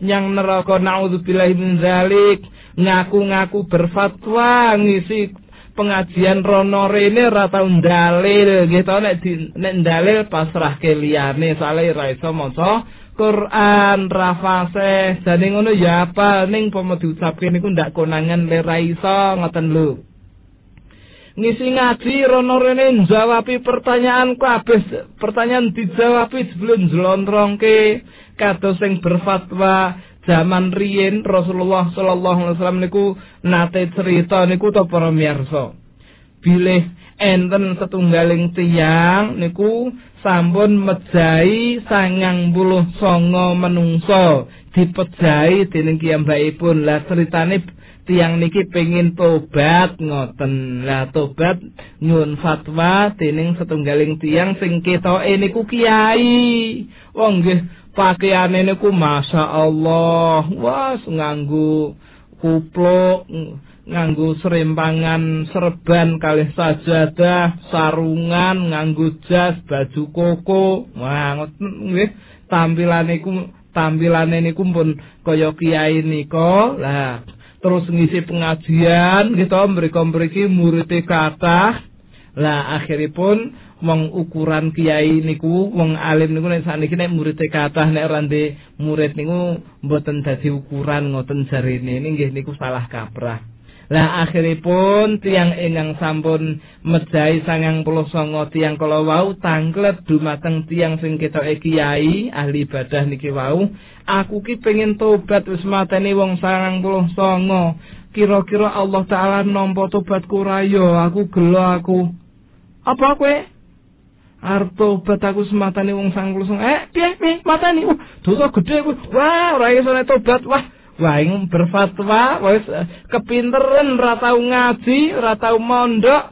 nyang neraka. Naudzubillahi min zalik. Ngaku-ngaku berfatwa ngisi pengajian rono rene ora tau dalil gitu nek di, nek dalil pasrah ke liyane. Sale ra iso maca Quran rafase jane ngono ya apa ning pomo diucapke niku ndak konangan le ra iso. Ngoten lho. Ngisi ngaji rono rene njawabi pertanyaan kabeh pertanyaan dijawabi sebelum jlontrongke kados sing berfatwa zaman riyin Rasulullah sallallahu alaihi wasallam niku nate cerita niku to para miyarsa. Bilih enten setunggaling tiyang niku sampun mejahi sangang puluh songo menungso dipejahi dening kiyambakipun. Lah ceritane tiang niki pengin tobat ngoten. Lah tobat nyun fatwa dening setunggaling tiang sing ketoke niku kiai. Wong nggih pakaiane niku Masya Allah wah nganggu kupluk nganggu serempangan serban kalih sajadah sarungan nganggu jas baju koko. Wah nggih. Tampilane niku tampilane niku pun kaya kiai nika. Lah terus ngisi pengajian gitu mriko-mriki murid kathah. Lah akhiripun wong ukuran kiai niku wong alim niku nek sakniki nek murid kathah nek rande murid niku mboten dadi ukuran ngoten jarine nggih niku salah kaprah. Lah akhiripun tiang ingkang sampun puluh songo tiang kalau wau tangklet dumateng tiang sing ketoke kiai ahli ibadah niki wau aku ki pengen tobat wis mateni wong sangang puluh songo kira-kira Allah Ta'ala nompo tobatku rayo aku gelo aku. Apa kue Arto bataku sematane wong sangkul sing eh piye piye? Matani. Uh dosa gedhe kuwi wah ora iso tobat. Wah wah ing berfatwa. Wis eh, kepinteren ora tau ngaji ora tau mondok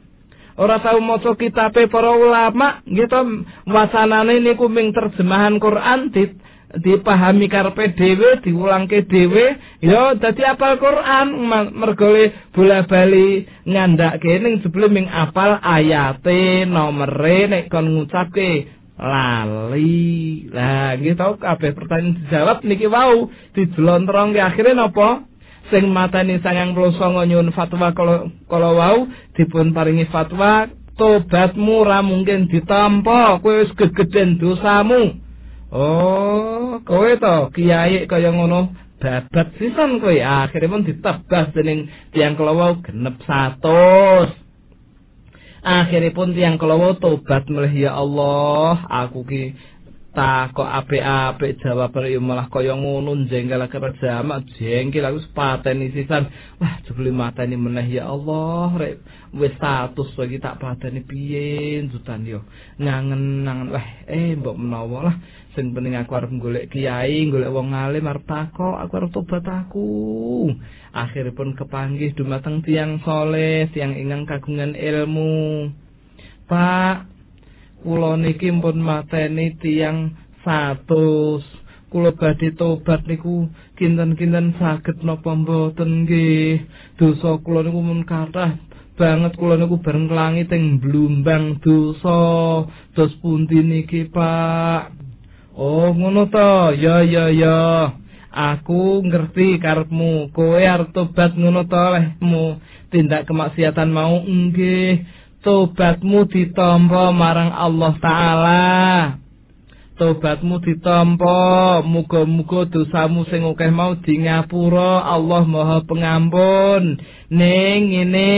ora tau maca kitabe para ulama. Gitu wasanane niku ming terjemahan Quran dit dipahami karepe dhewe diulangke dhewe ya dadi apal Quran. Mergole bola-bali ngandhake ning sebelum ming apal ayate nomere nek kon ngucapke lali. Lah gitu kabeh pertanyaan dijawab niki wau dijlontrongke. Akhire napa? Sing matani puluh songo nyun fatwa kalau kalau wau dipun paringi fatwa tobatmu ra mungkin ditampa kowe wis gegeden dosamu oh kowe to kiai kaya ngono babat sisan kowe. Akhirnya pun ditebas dening tiang kelawau genep satus. Akhirnya pun tiang kelawau tobat melih ya Allah aku ki tak kok apik-apik jawaban yo malah kaya ngono jengkel kerja mak jengkel aku pateni sisan. Wah jebule mateni meneh ya Allah rek wis status lagi tak pateni piye jutan yo ngangen nangen wah eh mbok menawa lah sing penting aku arep golek kiai golek wong alim arep takok aku arep tobat aku. Akhiripun kepanggih dumateng tiang soleh tiang ingang kagungan ilmu. Pak kula niki pun mateni tiyang satus. Kula badhe tobat niku kinten-kinten saged napa mboten nggih? Dosa kula niku mun kathah banget kula niku bareng langit ing blumbang dosa. Dos pundi niki Pak Oh ngono to? Ya ya ya. Aku ngerti karepmu. Kowe arep tobat ngono to lehmu. Tindak kemaksiatan mau nggih. Tobatmu ditampa marang Allah taala. Tobatmu ditampa. Muga-muga dosamu sing akeh mau di ngapura. Allah Maha Pengampun. Ning ngene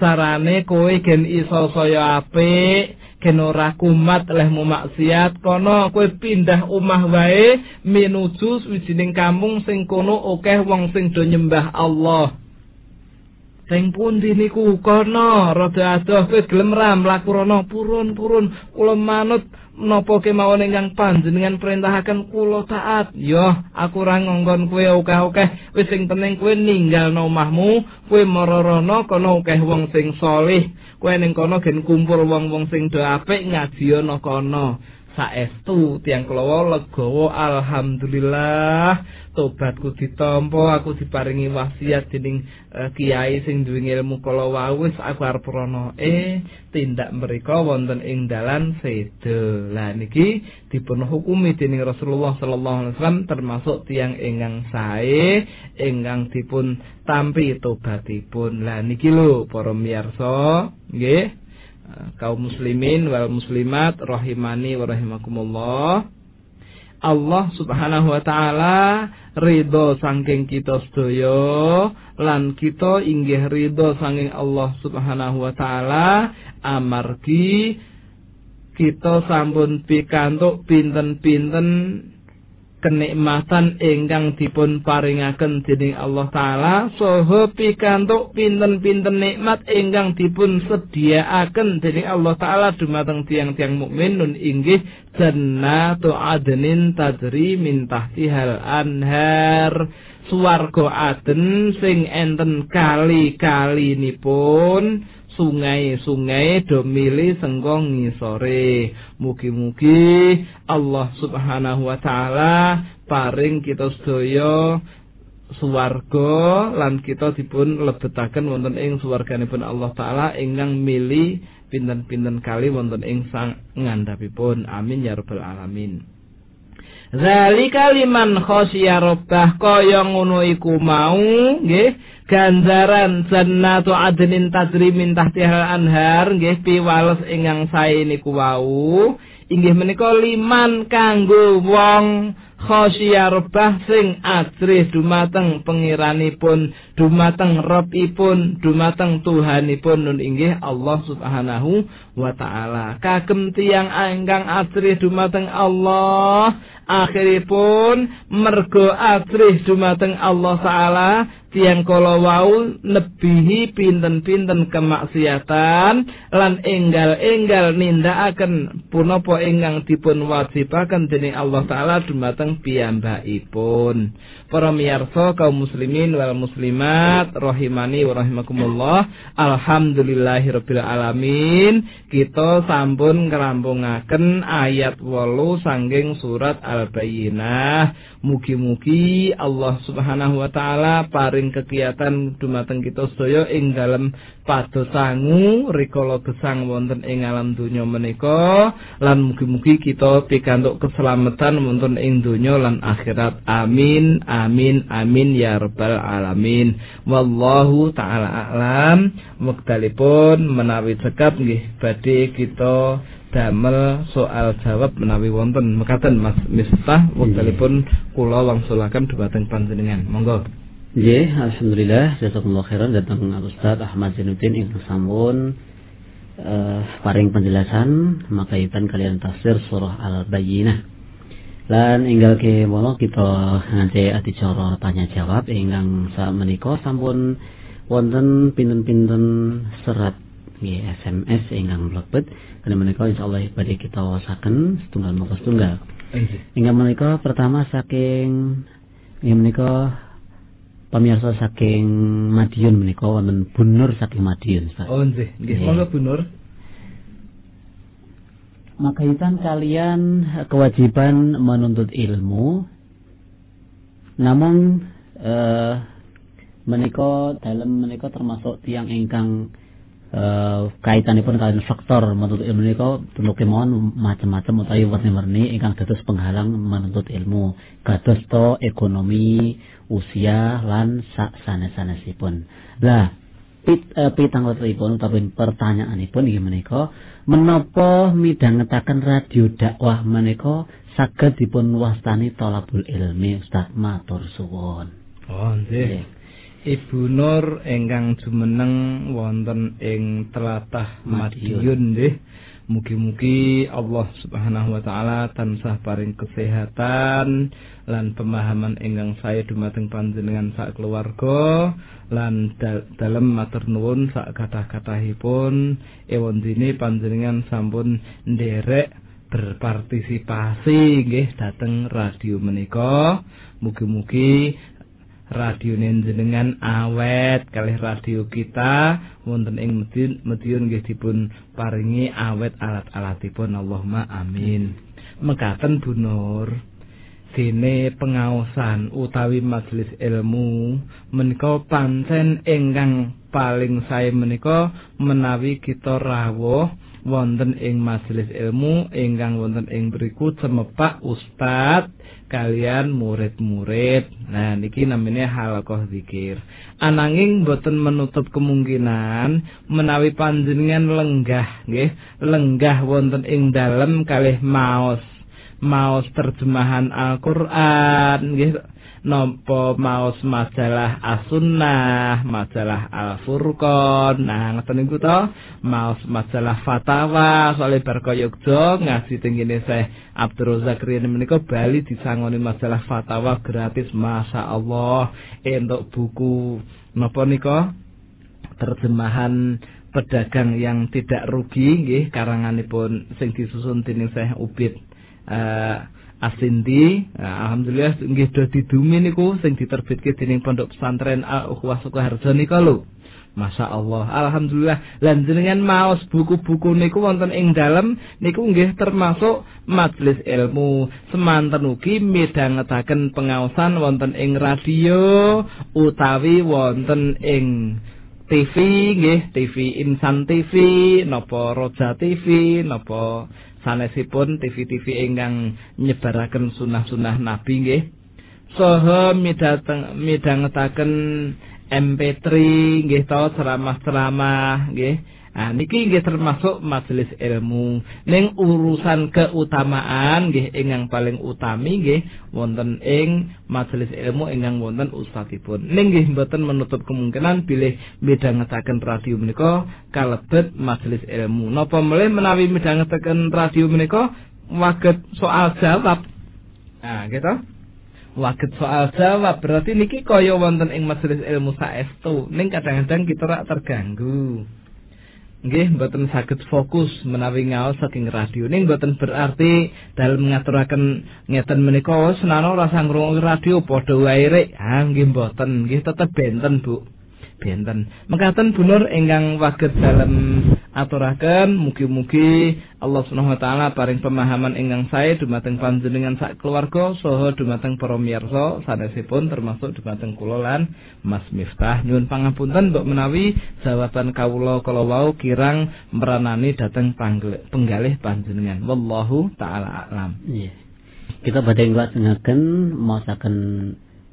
carane kowe gen iso saya apik gen ora kumat lehmu maksiat kono kowe pindah omah wae minuju wijining kampung sing kono akeh wong sing do nyembah Allah Sing pundi niku kono rada adoh kowe gelem ra mlaku rono purun-purun kula manut menapa kemawon ingkang panjenengan perintahaken kula taat. Yo, aku ra ngongkon kowe akeh-akeh wis sing penting kowe ninggalno omahmu, kowe marana kono akeh wong sing saleh. Kowe ning kono gen kumpul wong-wong sing do apik ngaji ana kono. Saestu tiang kulawa legawa alhamdulillah. Tobatku ditampa aku diparingi wasiat dening uh, kiai sing duwe ilmu kala wis aku arep rono eh tindak mereka wonten ing dalan sedo lah niki dipun hukumi dening Rasulullah sallallahu alaihi wasallam termasuk tiang ingkang sae ingkang dipun tampi tobatipun. Lah niki lho para miyarsa nggih kaum muslimin wal muslimat rahimani wa rahimakumullah. Allah Subhanahu wa taala ridho saking kita sedaya lan kita inggih ridho saking Allah Subhanahu wa taala amargi kita sampun pikantuk pinten-pinten kenikmatan ingkang dipun paringaken dening Allah taala. Saha pikantuk pinten-pinten nikmat ingkang dipun sediaaken dening Allah taala. Dumateng tiang-tiang mukmin nun inggih jannatu adnin tajri min tahtihal anhar. Swarga aden sing enten kali-kali nipun sungai-sungai do mili senggong ngisore mugi-mugi Allah Subhanahu wa taala paring kita sedaya swarga lan kita dipun lebetaken wonten ing swarganipun Allah taala ingkang mili pinten-pinten kali wonten ing sang ngandhapipun. Amin ya rabbal alamin Zalika liman khosya rabbah kaya ngono iku mau nggih ganjaran jannatu adnin tajri min tahtihal anhar nggih piwales ingkang sae niku wau. Inggih menika liman kanggo wong khosya rebah sing ajrih dumateng pengiranipun dumateng robipun dumateng tuhanipun. Nun inggih Allah subhanahu wa ta'ala. Kagem tiang ingkang ajrih dumateng Allah. Akhiripun mergo ajrih dumateng Allah taala tiang kala wau nebihi pinten-pinten kemaksiatan lan enggal-enggal nindakaken punapa ingkang dipun wajibaken dening Allah taala dumateng piyambakipun para miyarsa kaum muslimin wal muslimat rahimani wa rahimakumullah alhamdulillahirabbil alamin. Kita sampun ngrampungaken ayat 8 sanging surat al bayyinah mugi-mugi Allah Subhanahu wa taala paring kegiatan dumateng kita sedaya ing dalem pados sangu rikala gesang wonten ing alam donya menika. Lan mugi-mugi kita pikantuk keselamatan wonten ing donya lan akhirat. Amin amin amin ya rabbal alamin. Wallahu taala alam. Wektalipun menawi cekap nggih badhe kita damel soal jawab menawi wonten. Mekaten Mas Miftah wektalipun kula wangsulaken dhumateng panjenengan. Monggo. Nggih, alhamdulillah jazakumullah khairan. Datang Ustaz Ahmad Zainuddin ing sampun uh, paring penjelasan makaitan kalian tafsir surah Al-Bayyinah. Lan inggal ke molo kita ngaji adicara tanya jawab ingkang sak menika sampun wonten pinten-pinten serat nggih SMS ingkang mlebet kene menika insyaallah badhe kita wasaken setunggal mongko setunggal. Ingkang menika pertama saking ingkang menika pemirsa saking Madiun menika wonten Bunur saking Madiun. Oh nggih, nggih monggo Bunur. Makaitan kalian kewajiban menuntut ilmu namun eh, menika dalam menika termasuk tiang ingkang Uh, kaitanipun kalian faktor menuntut ilmu menika perlu kemauan macam-macam utawi warni-warni ingkang dados penghalang menuntut ilmu kados to ekonomi usia lan sak sanes-sanesipun. Lah, pit uh, pitangletipun utawi pertanyaanipun inggih menika menapa midhangetaken radio dakwah menika saged dipun wastani tolabul ilmi Ustaz matur suwun. Oh, nggih. Ibu Nur ingkang jumeneng wonten ing tlatah Madiun nggih. Mugi-mugi Allah Subhanahu wa taala tansah paring kesehatan lan pemahaman ingkang saya dumateng panjenengan sak keluarga lan dalem matur nuwun sak kathah-kathahipun. Ewon dini panjenengan sampun nderek berpartisipasi nggih dateng radio menika. Mugi-mugi radio jenengan awet kalih radio kita wonten ing Medion Medion nggih dipun paringi awet alat-alatipun. Allahumma amin. Mekaten Bu Nur dene pengaosan utawi majelis ilmu menika pancen ingkang paling sae menika menawi kita rawuh wonten ing majelis ilmu ingkang wonten ing beriku cemepak ustad kalian murid-murid. Nah, niki namanya halaqah zikir. Ananging boten menutup kemungkinan menawi panjenengan lenggah nggih, lenggah wonten ing dalem kalih maos. Maos terjemahan Al-Qur'an nggih nopo maos majalah As-Sunnah, majalah Al-Furqan. Nah, ngoten niku to, maos majalah Fatawa soal Barka Yogyo ngaji tengene Syekh Abdul Zakriya menika Bali disangoni majalah Fatawa gratis. Masya Allah entuk buku napa nika? Terjemahan pedagang yang tidak rugi nggih karanganipun sing disusun dening Syekh Ubid uh, Asindi alhamdulillah nggih dadi dumi niku sing diterbitke dening Pondok Pesantren Al Ukhwah Sukoharjo nika lho Masya Allah, Alhamdulillah. Lan jenengan maos buku-buku niku wonten ing dalem niku nggih termasuk majelis ilmu. Semanten ugi midhangetaken pengaosan wonten ing radio utawi wonten ing TV nggih, TV Insan TV, napa Roja TV, napa sanesipun TV-TV ingkang nyebaraken sunah-sunah Nabi nggih. Saha midhangetaken MP3 nggih to ceramah-ceramah nggih. Nah, niki nggih termasuk majelis ilmu. Ning urusan keutamaan nggih ingkang paling utami nggih wonten ing majelis ilmu ingkang wonten ustadipun. Ning nggih mboten menutup kemungkinan bilih midhangetaken radio menika kalebet majelis ilmu. Napa melih menawi midhangetaken radio menika waget soal jawab. Nah, gitu. Waget soal jawab berarti niki kaya wonten ing majelis ilmu saestu. Ning kadang-kadang kita rak terganggu. Nggih mboten saged fokus menawi ngaos saking radio. Ning mboten berarti dalem ngaturaken ngeten menika senana rasa ngrungokne radio padha wae rek. Ha nggih mboten. Nggih tetep benten Bu. Benten. Mekaten bunur ingkang waget dalem aturaken mugi-mugi Allah Subhanahu wa taala paring pemahaman ingkang sae dumateng panjenengan sak keluarga saha dumateng para miyarsa sanesipun termasuk dumateng kula lan Mas Miftah. Nyuwun pangapunten mbok menawi jawaban kawula kala wau kirang meranani dhateng penggalih panjenengan. Wallahu taala alam. Iya. Kita badhe nglajengaken maosaken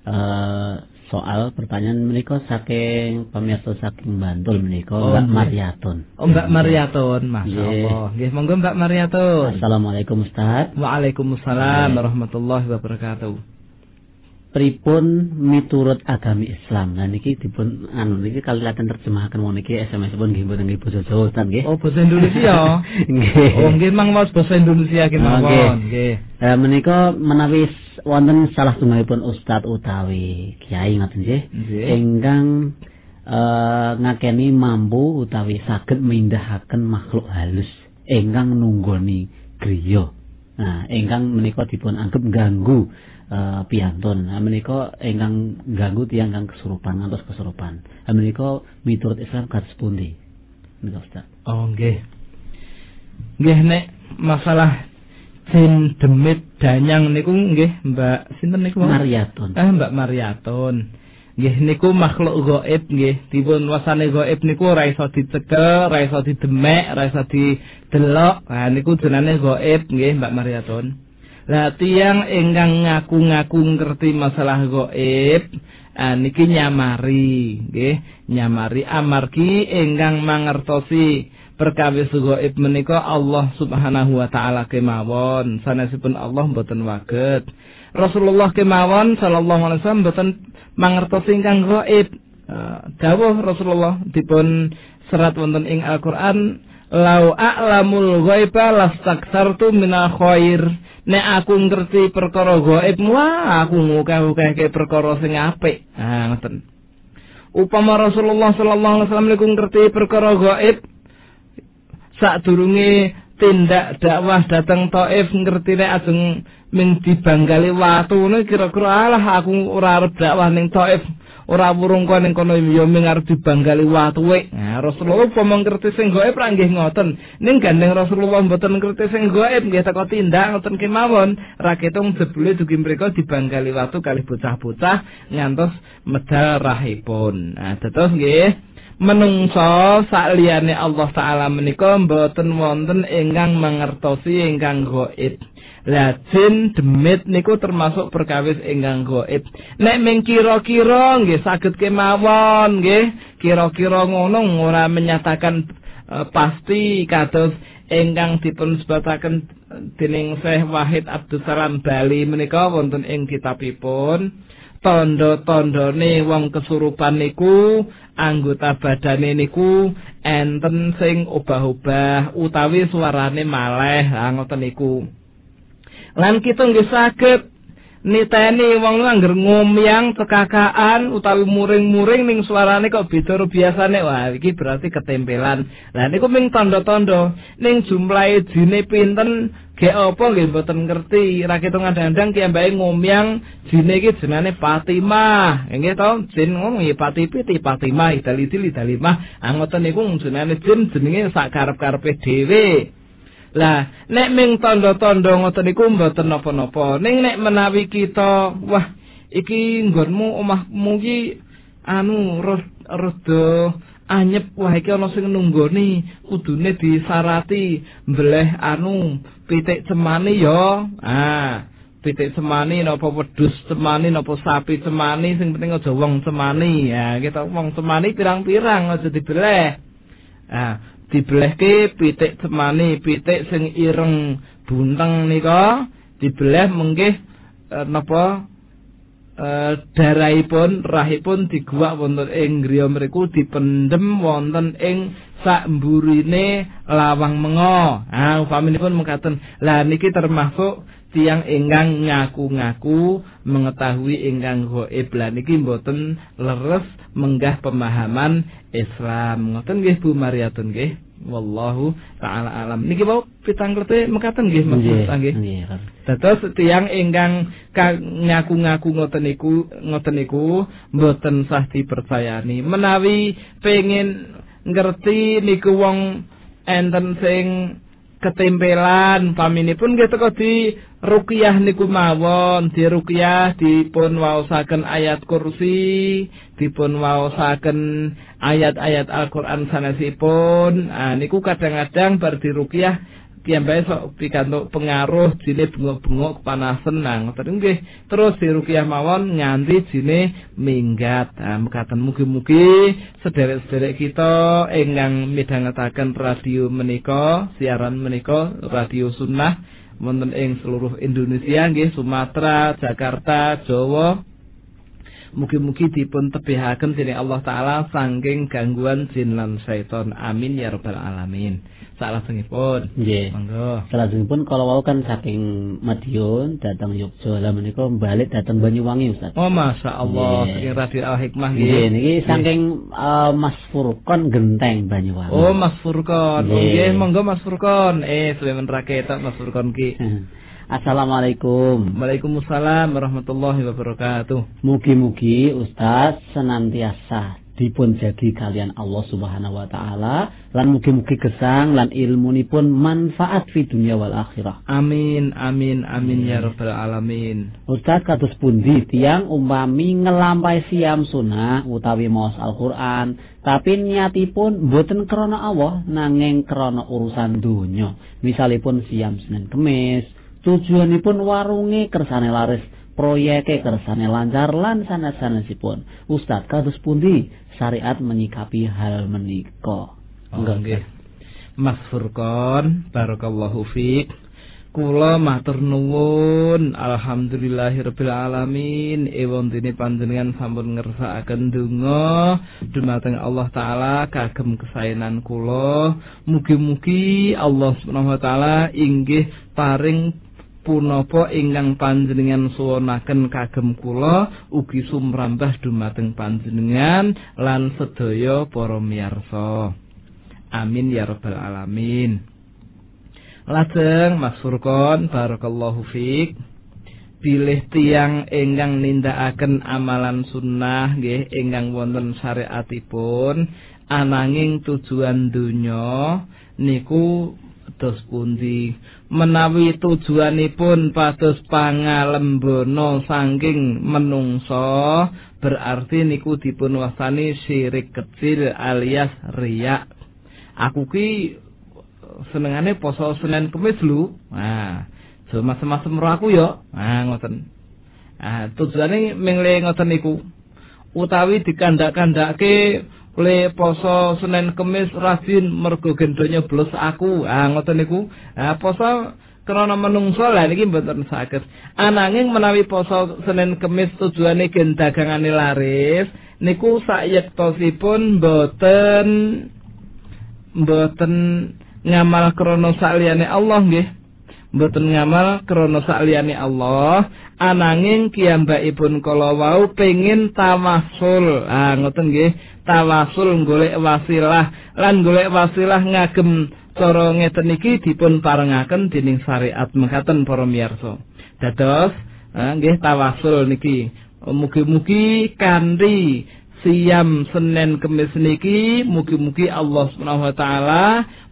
eh soal pertanyaan menika saking pemirsa saking Bantul menika Oh, Mbak nggih. Mariatun. Oh Mbak Mariatun, Masya Nggih. Allah. Nggih, monggo Mbak Mariatun. Assalamualaikum Ustaz. Waalaikumsalam warahmatullahi wabarakatuh. Pripun miturut agami Islam. Nah niki dipun anu niki kali laten terjemahaken wong niki SMS pun nggih mboten nggih basa Jawa Ustaz nggih. Oh, bahasa Indonesia. Nggih. oh, nggih mang waos bahasa Indonesia ki Oh, mawon. nggih. Nggih. Eh menika menawi wonten salah tunggalipun ustaz utawi kiai ngoten Nggih. ingkang eh ngakeni mampu utawi saged mindahaken makhluk halus ingkang nunggoni griya. Nah, ingkang menika dipun anggap ganggu eh piyantun. Nah, menika ingkang ganggu tiyang kang kesurupan ngantos kesurupan. Menika miturut Islam kados pundi? Menika Ustaz. Oh, nggih. Nggih nek masalah jin demit danyang niku nggih Mbak sinten niku? Mbak? Mariatun. Eh Mbak Mariatun. Nggih niku makhluk gaib nggih. Dipun wasane gaib niku ora iso dicekel, ora iso didemek, ora iso didelok. Nah niku jenenge gaib nggih Mbak Mariatun. Lah tiyang ingkang ngaku-ngaku ngerti masalah gaib ah, niki nyamari nggih, nyamari amargi ingkang mangertosi perkawis gaib menika Allah Subhanahu wa taala kemawon. Sanesipun Allah mboten waget. Rasulullah kemawon sallallahu alaihi wasallam mboten mangertosi ingkang gaib. Uh, dawuh Rasulullah dipun serat wonten ing Al-Qur'an lau a'lamul ghaiba lastaksartu minal khair. Nek aku ngerti perkara gaib wah aku ngukeh-ukehke perkara sing apik. Ah ngoten. Upama Rasulullah sallallahu alaihi wasallam niku ngerti perkara gaib sadurunge tindak dakwah dateng Taif ngerti nek ajeng ming dibanggali watu. Kira-kira alah aku ora arep dakwah ning Taif ora wurung kono ning kono ya ming arep dibanggali watu wek nah Rasulullah. Upama ngerti sing gaib ra nggih ngoten? Ning gandeng Rasulullah mboten ngerti sing gaib nggih teko tindak ngoten kemawon. Ra ketung jebule dugi mriku dibanggali watu kalih bocah-bocah ngantos medal rahipun. Nah terus nggih menungso sakliyane Allah taala menika mboten wonten ingkang mangertosi ingkang gaib. Lah jin demit niku termasuk perkawis ingkang gaib. Nek ming kira-kira nggih saged kemawon nggih, kira-kira ngono ora menyatakan eh, pasti kados ingkang dipun sebataken dening Syekh Wahid Abdul Salam Bali menika wonten ing kitabipun tondo-tondone wong kesurupan niku anggota badane niku enten sing obah-obah utawi suarane maleh ha ngoten niku lan kita nggih saged niteni wong angger ngomyang cekakaan utawi muring-muring ning suarane kok beda karo biasane. Wah iki berarti ketempelan. Lah niku ming tanda-tanda. Ning jumlahe jine pinten? Ge apa nggih mboten ngerti. Ra ketung kadang-kadang kiambake ngomyang jine iki jenenge Fatimah. Nggih to? Jin ngono ya Patipiti Fatimah idali-idali dalimah angoten niku jenenge jin jenenge sak karep-karepe dhewe Lah, nek ming tanda-tanda ngoten niku mboten napa-napa. Ning nek menawi kita, wah, iki nggonmu omahmu iki anu rada anyep wah iki ana sing nunggoni kudune disarati mbleh anu pitik cemani ya. Ah, pitik cemani napa wedhus cemani napa sapi cemani sing penting aja wong cemani. Ya, kita wong cemani pirang-pirang aja dibeleh. Ah, dibelehke pitik cemani, pitik sing ireng bunteng nika dibeleh menggih eh, napa eh, darahipun rahipun diguwak wonten ing griya mriku dipendhem wonten ing sak mburine lawang mengo. Ah upaminipun mekaten. Lah niki termasuk tiang ingkang ngaku-ngaku mengetahui ingkang gaib lah niki mboten leres menggah pemahaman Islam. Ngoten nggih Bu Mariatun nggih. Wallahu taala alam. Niki wau pitangklete mekaten nggih Mas Nggih. Dados tiang ingkang ka- ngaku-ngaku ngoten niku ngoten niku mboten sah dipercayani. Menawi pengin ngerti niku wong enten sing ketempelan. Paminipun nggih teko di ruqyah niku mawon. Di ruqyah dipun waosaken ayat kursi dipun waosaken ayat-ayat Al-Qur'an sanesipun. Ah niku kadang-kadang bar di ruqyah piyambake sok pikantuk pengaruh jine bengok-bengok kepanasan nah ngoten nggih terus diruqyah mawon nganti jine minggat nah mekaten mugi-mugi sederek-sederek kita ingkang midhangetaken radio menika siaran menika radio sunnah wonten ing seluruh Indonesia nggih Sumatera Jakarta Jawa Mugi-mugi dipun tebihaken dening Allah taala saking gangguan jin lan syaiton. Amin ya rabbal alamin. Salajengipun. Nggih. Monggo. Salajengipun kalau wau kan saking Madiun datang Yogyakarta lah menika balik datang Banyuwangi Ustaz. Oh masya Allah, Nggih. saking Radio Al Hikmah Nggih, nggih. niki saking eh, Mas Furqon Genteng Banyuwangi. Oh Mas Furkon. Oh, Nggih. Monggo Mas Furkon. Eh, suwe men raketok Mas Furkon ki. Assalamualaikum. Waalaikumsalam warahmatullahi wabarakatuh. Mugi-mugi Ustaz senantiasa dipun jagi kalian Allah Subhanahu wa taala lan mugi-mugi gesang lan ilmunipun manfaat fi dunia wal akhirah. Amin, amin, amin ya rabbal alamin. Ustaz kados pundi tiang umpami ngelampai siam sunnah utawi maos Al-Qur'an tapi niatipun boten krana Allah nanging krana urusan donya. Misalipun siam Senin Kemis, tujuanipun warunge kersane laris, proyeke kersane lancar lan sanes-sanesipun. Ustaz kados pundi syariat menyikapi hal menika? Oh, nggih. Mas Furqon, barakallahu fiik. Kula matur nuwun, alhamdulillahirabbil alamin. Ewon dene panjenengan sampun ngersakaken donga dumateng Allah taala kagem kesaenan kula. Mugi-mugi Allah Subhanahu wa taala inggih paring punapa ingkang panjenengan suwunaken kagem kula ugi sumrambah dumateng panjenengan lan sedaya para miyarsa. Amin ya rabbal alamin. Lajeng Mas Furqon barakallahu fiik. Bilih tiang ingkang nindakaken amalan sunnah nggih ingkang wonten syariatipun ananging tujuan donya niku dos pundi? Menawi tujuanipun pados pangalembono saking menungso berarti niku dipun wastani syirik kecil alias riak. Aku ki senengane poso Senin Kemis lho nah so masem-masem ro aku yo. Nah ngoten. Ah tujuane mengle ngoten niku. Utawi dikandak-kandake le poso Senin Kemis rajin mergo gendonyo blos aku. Ah ngoten niku. Ah poso krana menungso lah niki mboten saged. Ananging menawi poso Senin Kemis tujuane gen dagangane laris niku sayektosipun mboten mboten ngamal krana saliyane Allah nggih. Mboten ngamal krana saliyane Allah. Ananging kiyambakipun kala wau pengin tawasul ah ngoten nggih tawasul golek wasilah lan golek wasilah ngagem cara ngeten iki dipun parengaken dening syariat mekaten para miyarsa. Dados ah, nggih tawasul niki. Mugi-mugi kanthi siam Senin Kemis niki mugi-mugi Allah Subhanahu wa taala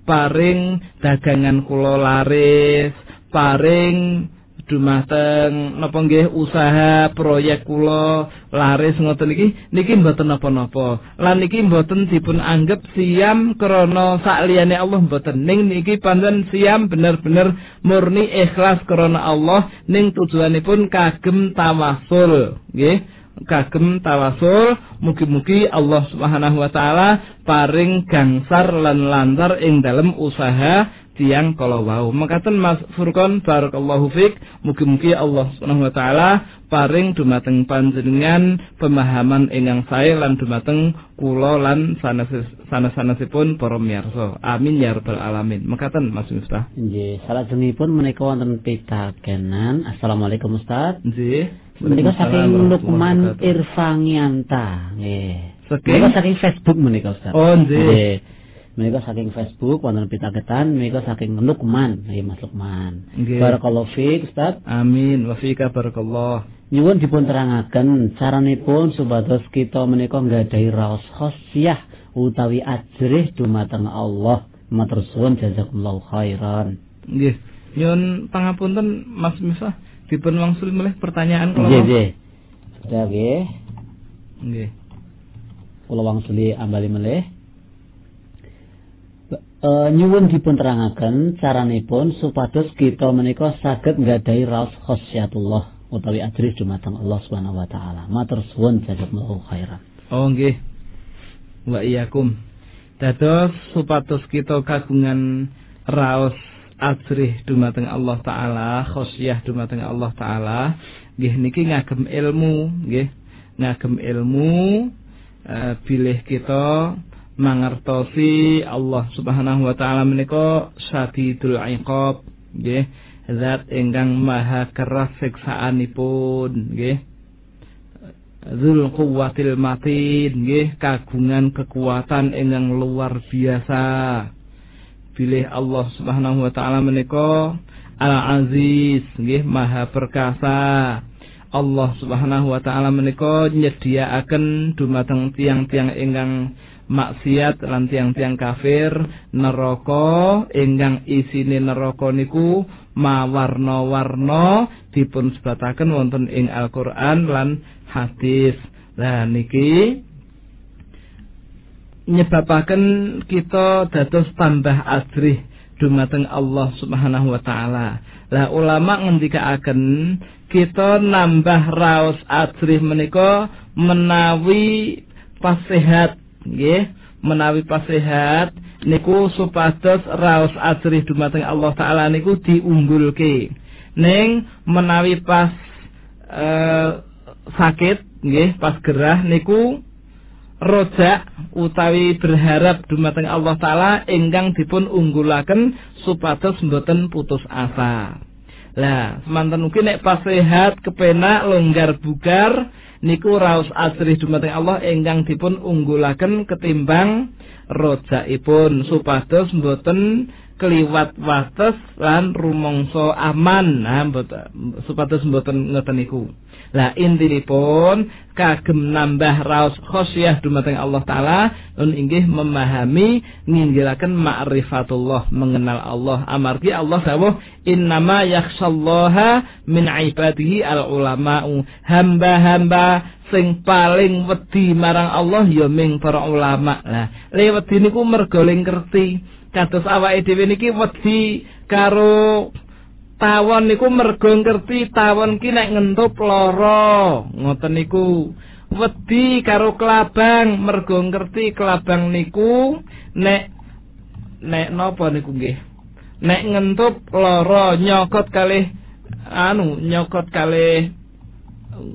paring dagangan kula laris, paring dumateng napa nggih usaha proyek kula laris ngoten niki niki mboten napa-napa. Lan niki mboten dipun anggap siam krana sakliyane Allah mboten. Ning niki pancen siam bener-bener murni ikhlas krana Allah ning tujuanipun kagem tawasul, nggih. kagem tawasul mugi-mugi Allah Subhanahu wa taala paring gangsar lan lancar ing dalem usaha tiang kala wau. Mekaten Mas Furqon barakallahu fik mugi-mugi Allah Subhanahu wa taala paring dumateng panjenengan pemahaman ingkang sae lan dumateng kula lan sanes-sanesipun para miyarsa. Amin ya rabbal alamin. Mekaten Mas Miftah. Nggih, salajengipun menika wonten pitakenan. Assalamualaikum Ustaz. Nggih. Menika saking Lukman Irfangianta. Nggih. Saking? Menika saking Facebook menika Ustaz. Oh, nggih. Menika saking Facebook wonten pitaketan menika saking Lukman, nggih Mas Lukman. Nggih. Barakallahu fiik Ustaz. Amin wa fika barakallah. Nyuwun dipun terangaken caranipun supados kita menika nggadahi raos khosyah utawi ajrih dumateng Allah Matur suwun jazakumullahu khairan. Nggih. Nyun pangapunten Mas Miftah dipun wangsul melih pertanyaan kalau Nggih, nggih. Sudah nggih. Nggih. Kula wangsuli ambali melih. E, nyuwun dipun terangaken caranipun supados kita menika saged nggadahi raos khosyatullah utawi ajrih dumateng Allah Subhanahu wa taala. Matur suwun jazakumullahu khairan. Oh nggih. Wa iyyakum. Dados supados kita kagungan raos ajrih dumateng Allah taala, khosyah dumateng Allah taala, nggih niki ngagem ilmu, nggih. Ngagem ilmu uh, bilih kita mangertosi Allah Subhanahu wa taala menika syadidul iqab, nggih. Zat ingkang maha keras siksaanipun, nggih. Zul quwwatil matin nggih kagungan kekuatan ingkang luar biasa. Bilih Allah Subhanahu wa taala menika Al Aziz nggih maha perkasa. Allah Subhanahu wa taala menika nyediaaken dumateng tiang-tiang ingkang maksiat lan tiang-tiang kafir neraka ingkang isine neraka niku mawarna-warna dipun sebataken wonten ing Al-Qur'an lan hadis. Lah niki nyebabaken kita dados tambah asrih dumateng Allah Subhanahu wa taala. Lah ulama ngendikaaken kita nambah raos asrih menika menawi pas sehat nggih, menawi pas sehat niku supados raos asrih dumateng Allah taala niku diunggulke. Ning menawi pas uh, sakit nggih pas gerah niku rojak utawi berharap dumateng Allah taala ingkang dipun unggulaken supados mboten putus asa. Lah, semanten ugi nek pas sehat, kepenak, longgar bugar niku raos asrih dumateng Allah ingkang dipun unggulaken ketimbang rojakipun supados mboten keliwat wates lan rumangsa aman. Nah, mboten supados mboten ngoten niku. Lah intinipun kagem nambah raos khosyah dumateng Allah taala nun inggih memahami nginggilaken ma'rifatullah mengenal Allah. Amargi Allah dawuh innama yakhshallaha min ibadihi al ulama'u hamba-hamba sing paling wedi marang Allah ya ming para ulama. Lah lewedi niku mergo ngerti kados awake dhewe niki wedi karo tawon niku mergo ngerti tawon ki nek ngentup lara. Ngoten niku. Wedi karo kelabang. Mergo ngerti kelabang niku nek nek napa niku nggih? Nek ngentup lara nyokot kalih anu nyokot kalih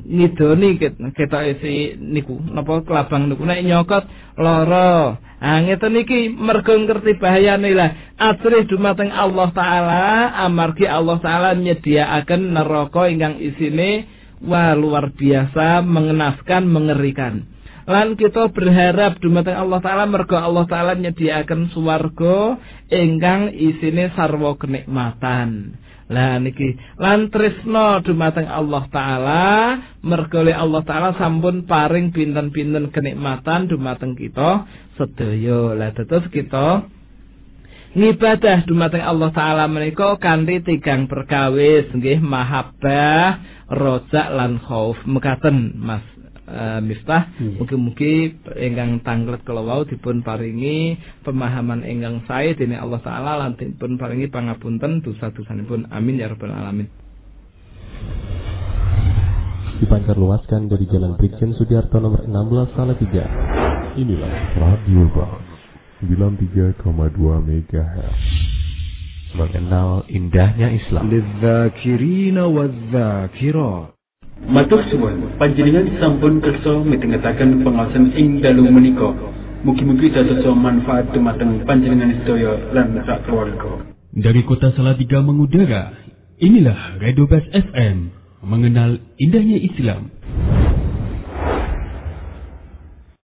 ngidoni ketok isi niku. Napa kelabang niku? Nek nyokot lara Ah iki mergo ngerti bahayane lah. Asrih dumateng Allah taala amargi Allah taala nyediaaken neraka ingkang isine wah luar biasa mengenaskan mengerikan. Lan kita berharap dumateng Allah taala mergo Allah taala nyediaaken swarga ingkang isine sarwa kenikmatan. Lah niki lan tresno dumateng Allah taala mergo Allah taala sampun paring pinten-pinten kenikmatan dumateng kita sedaya. Lah terus kita ngibadah dumateng Allah taala menika kanthi tigang perkawis nggih mahabbah, rojak lan khauf. Mekaten Mas uh, Miftah hmm. mugi-mugi ingkang tanglet kala wau dipun paringi pemahaman ingkang sae dening Allah taala lan dipun paringi pangapunten dosa-dosanipun amin ya rabbal alamin dipancar luaskan dari Jalan Brigjen Sudiarto nomor 16 Salatiga. Inilah Radio Bang 93,2 MHz. Mengenal indahnya Islam. Matur suwun, panjenengan sampun kersa mitengetaken pengawasan ing dalu menika. Mugi-mugi dados manfaat dumateng panjenengan sedaya lan sak keluarga. Dari kota Salatiga mengudara, inilah Radio Bas FM mengenal indahnya Islam.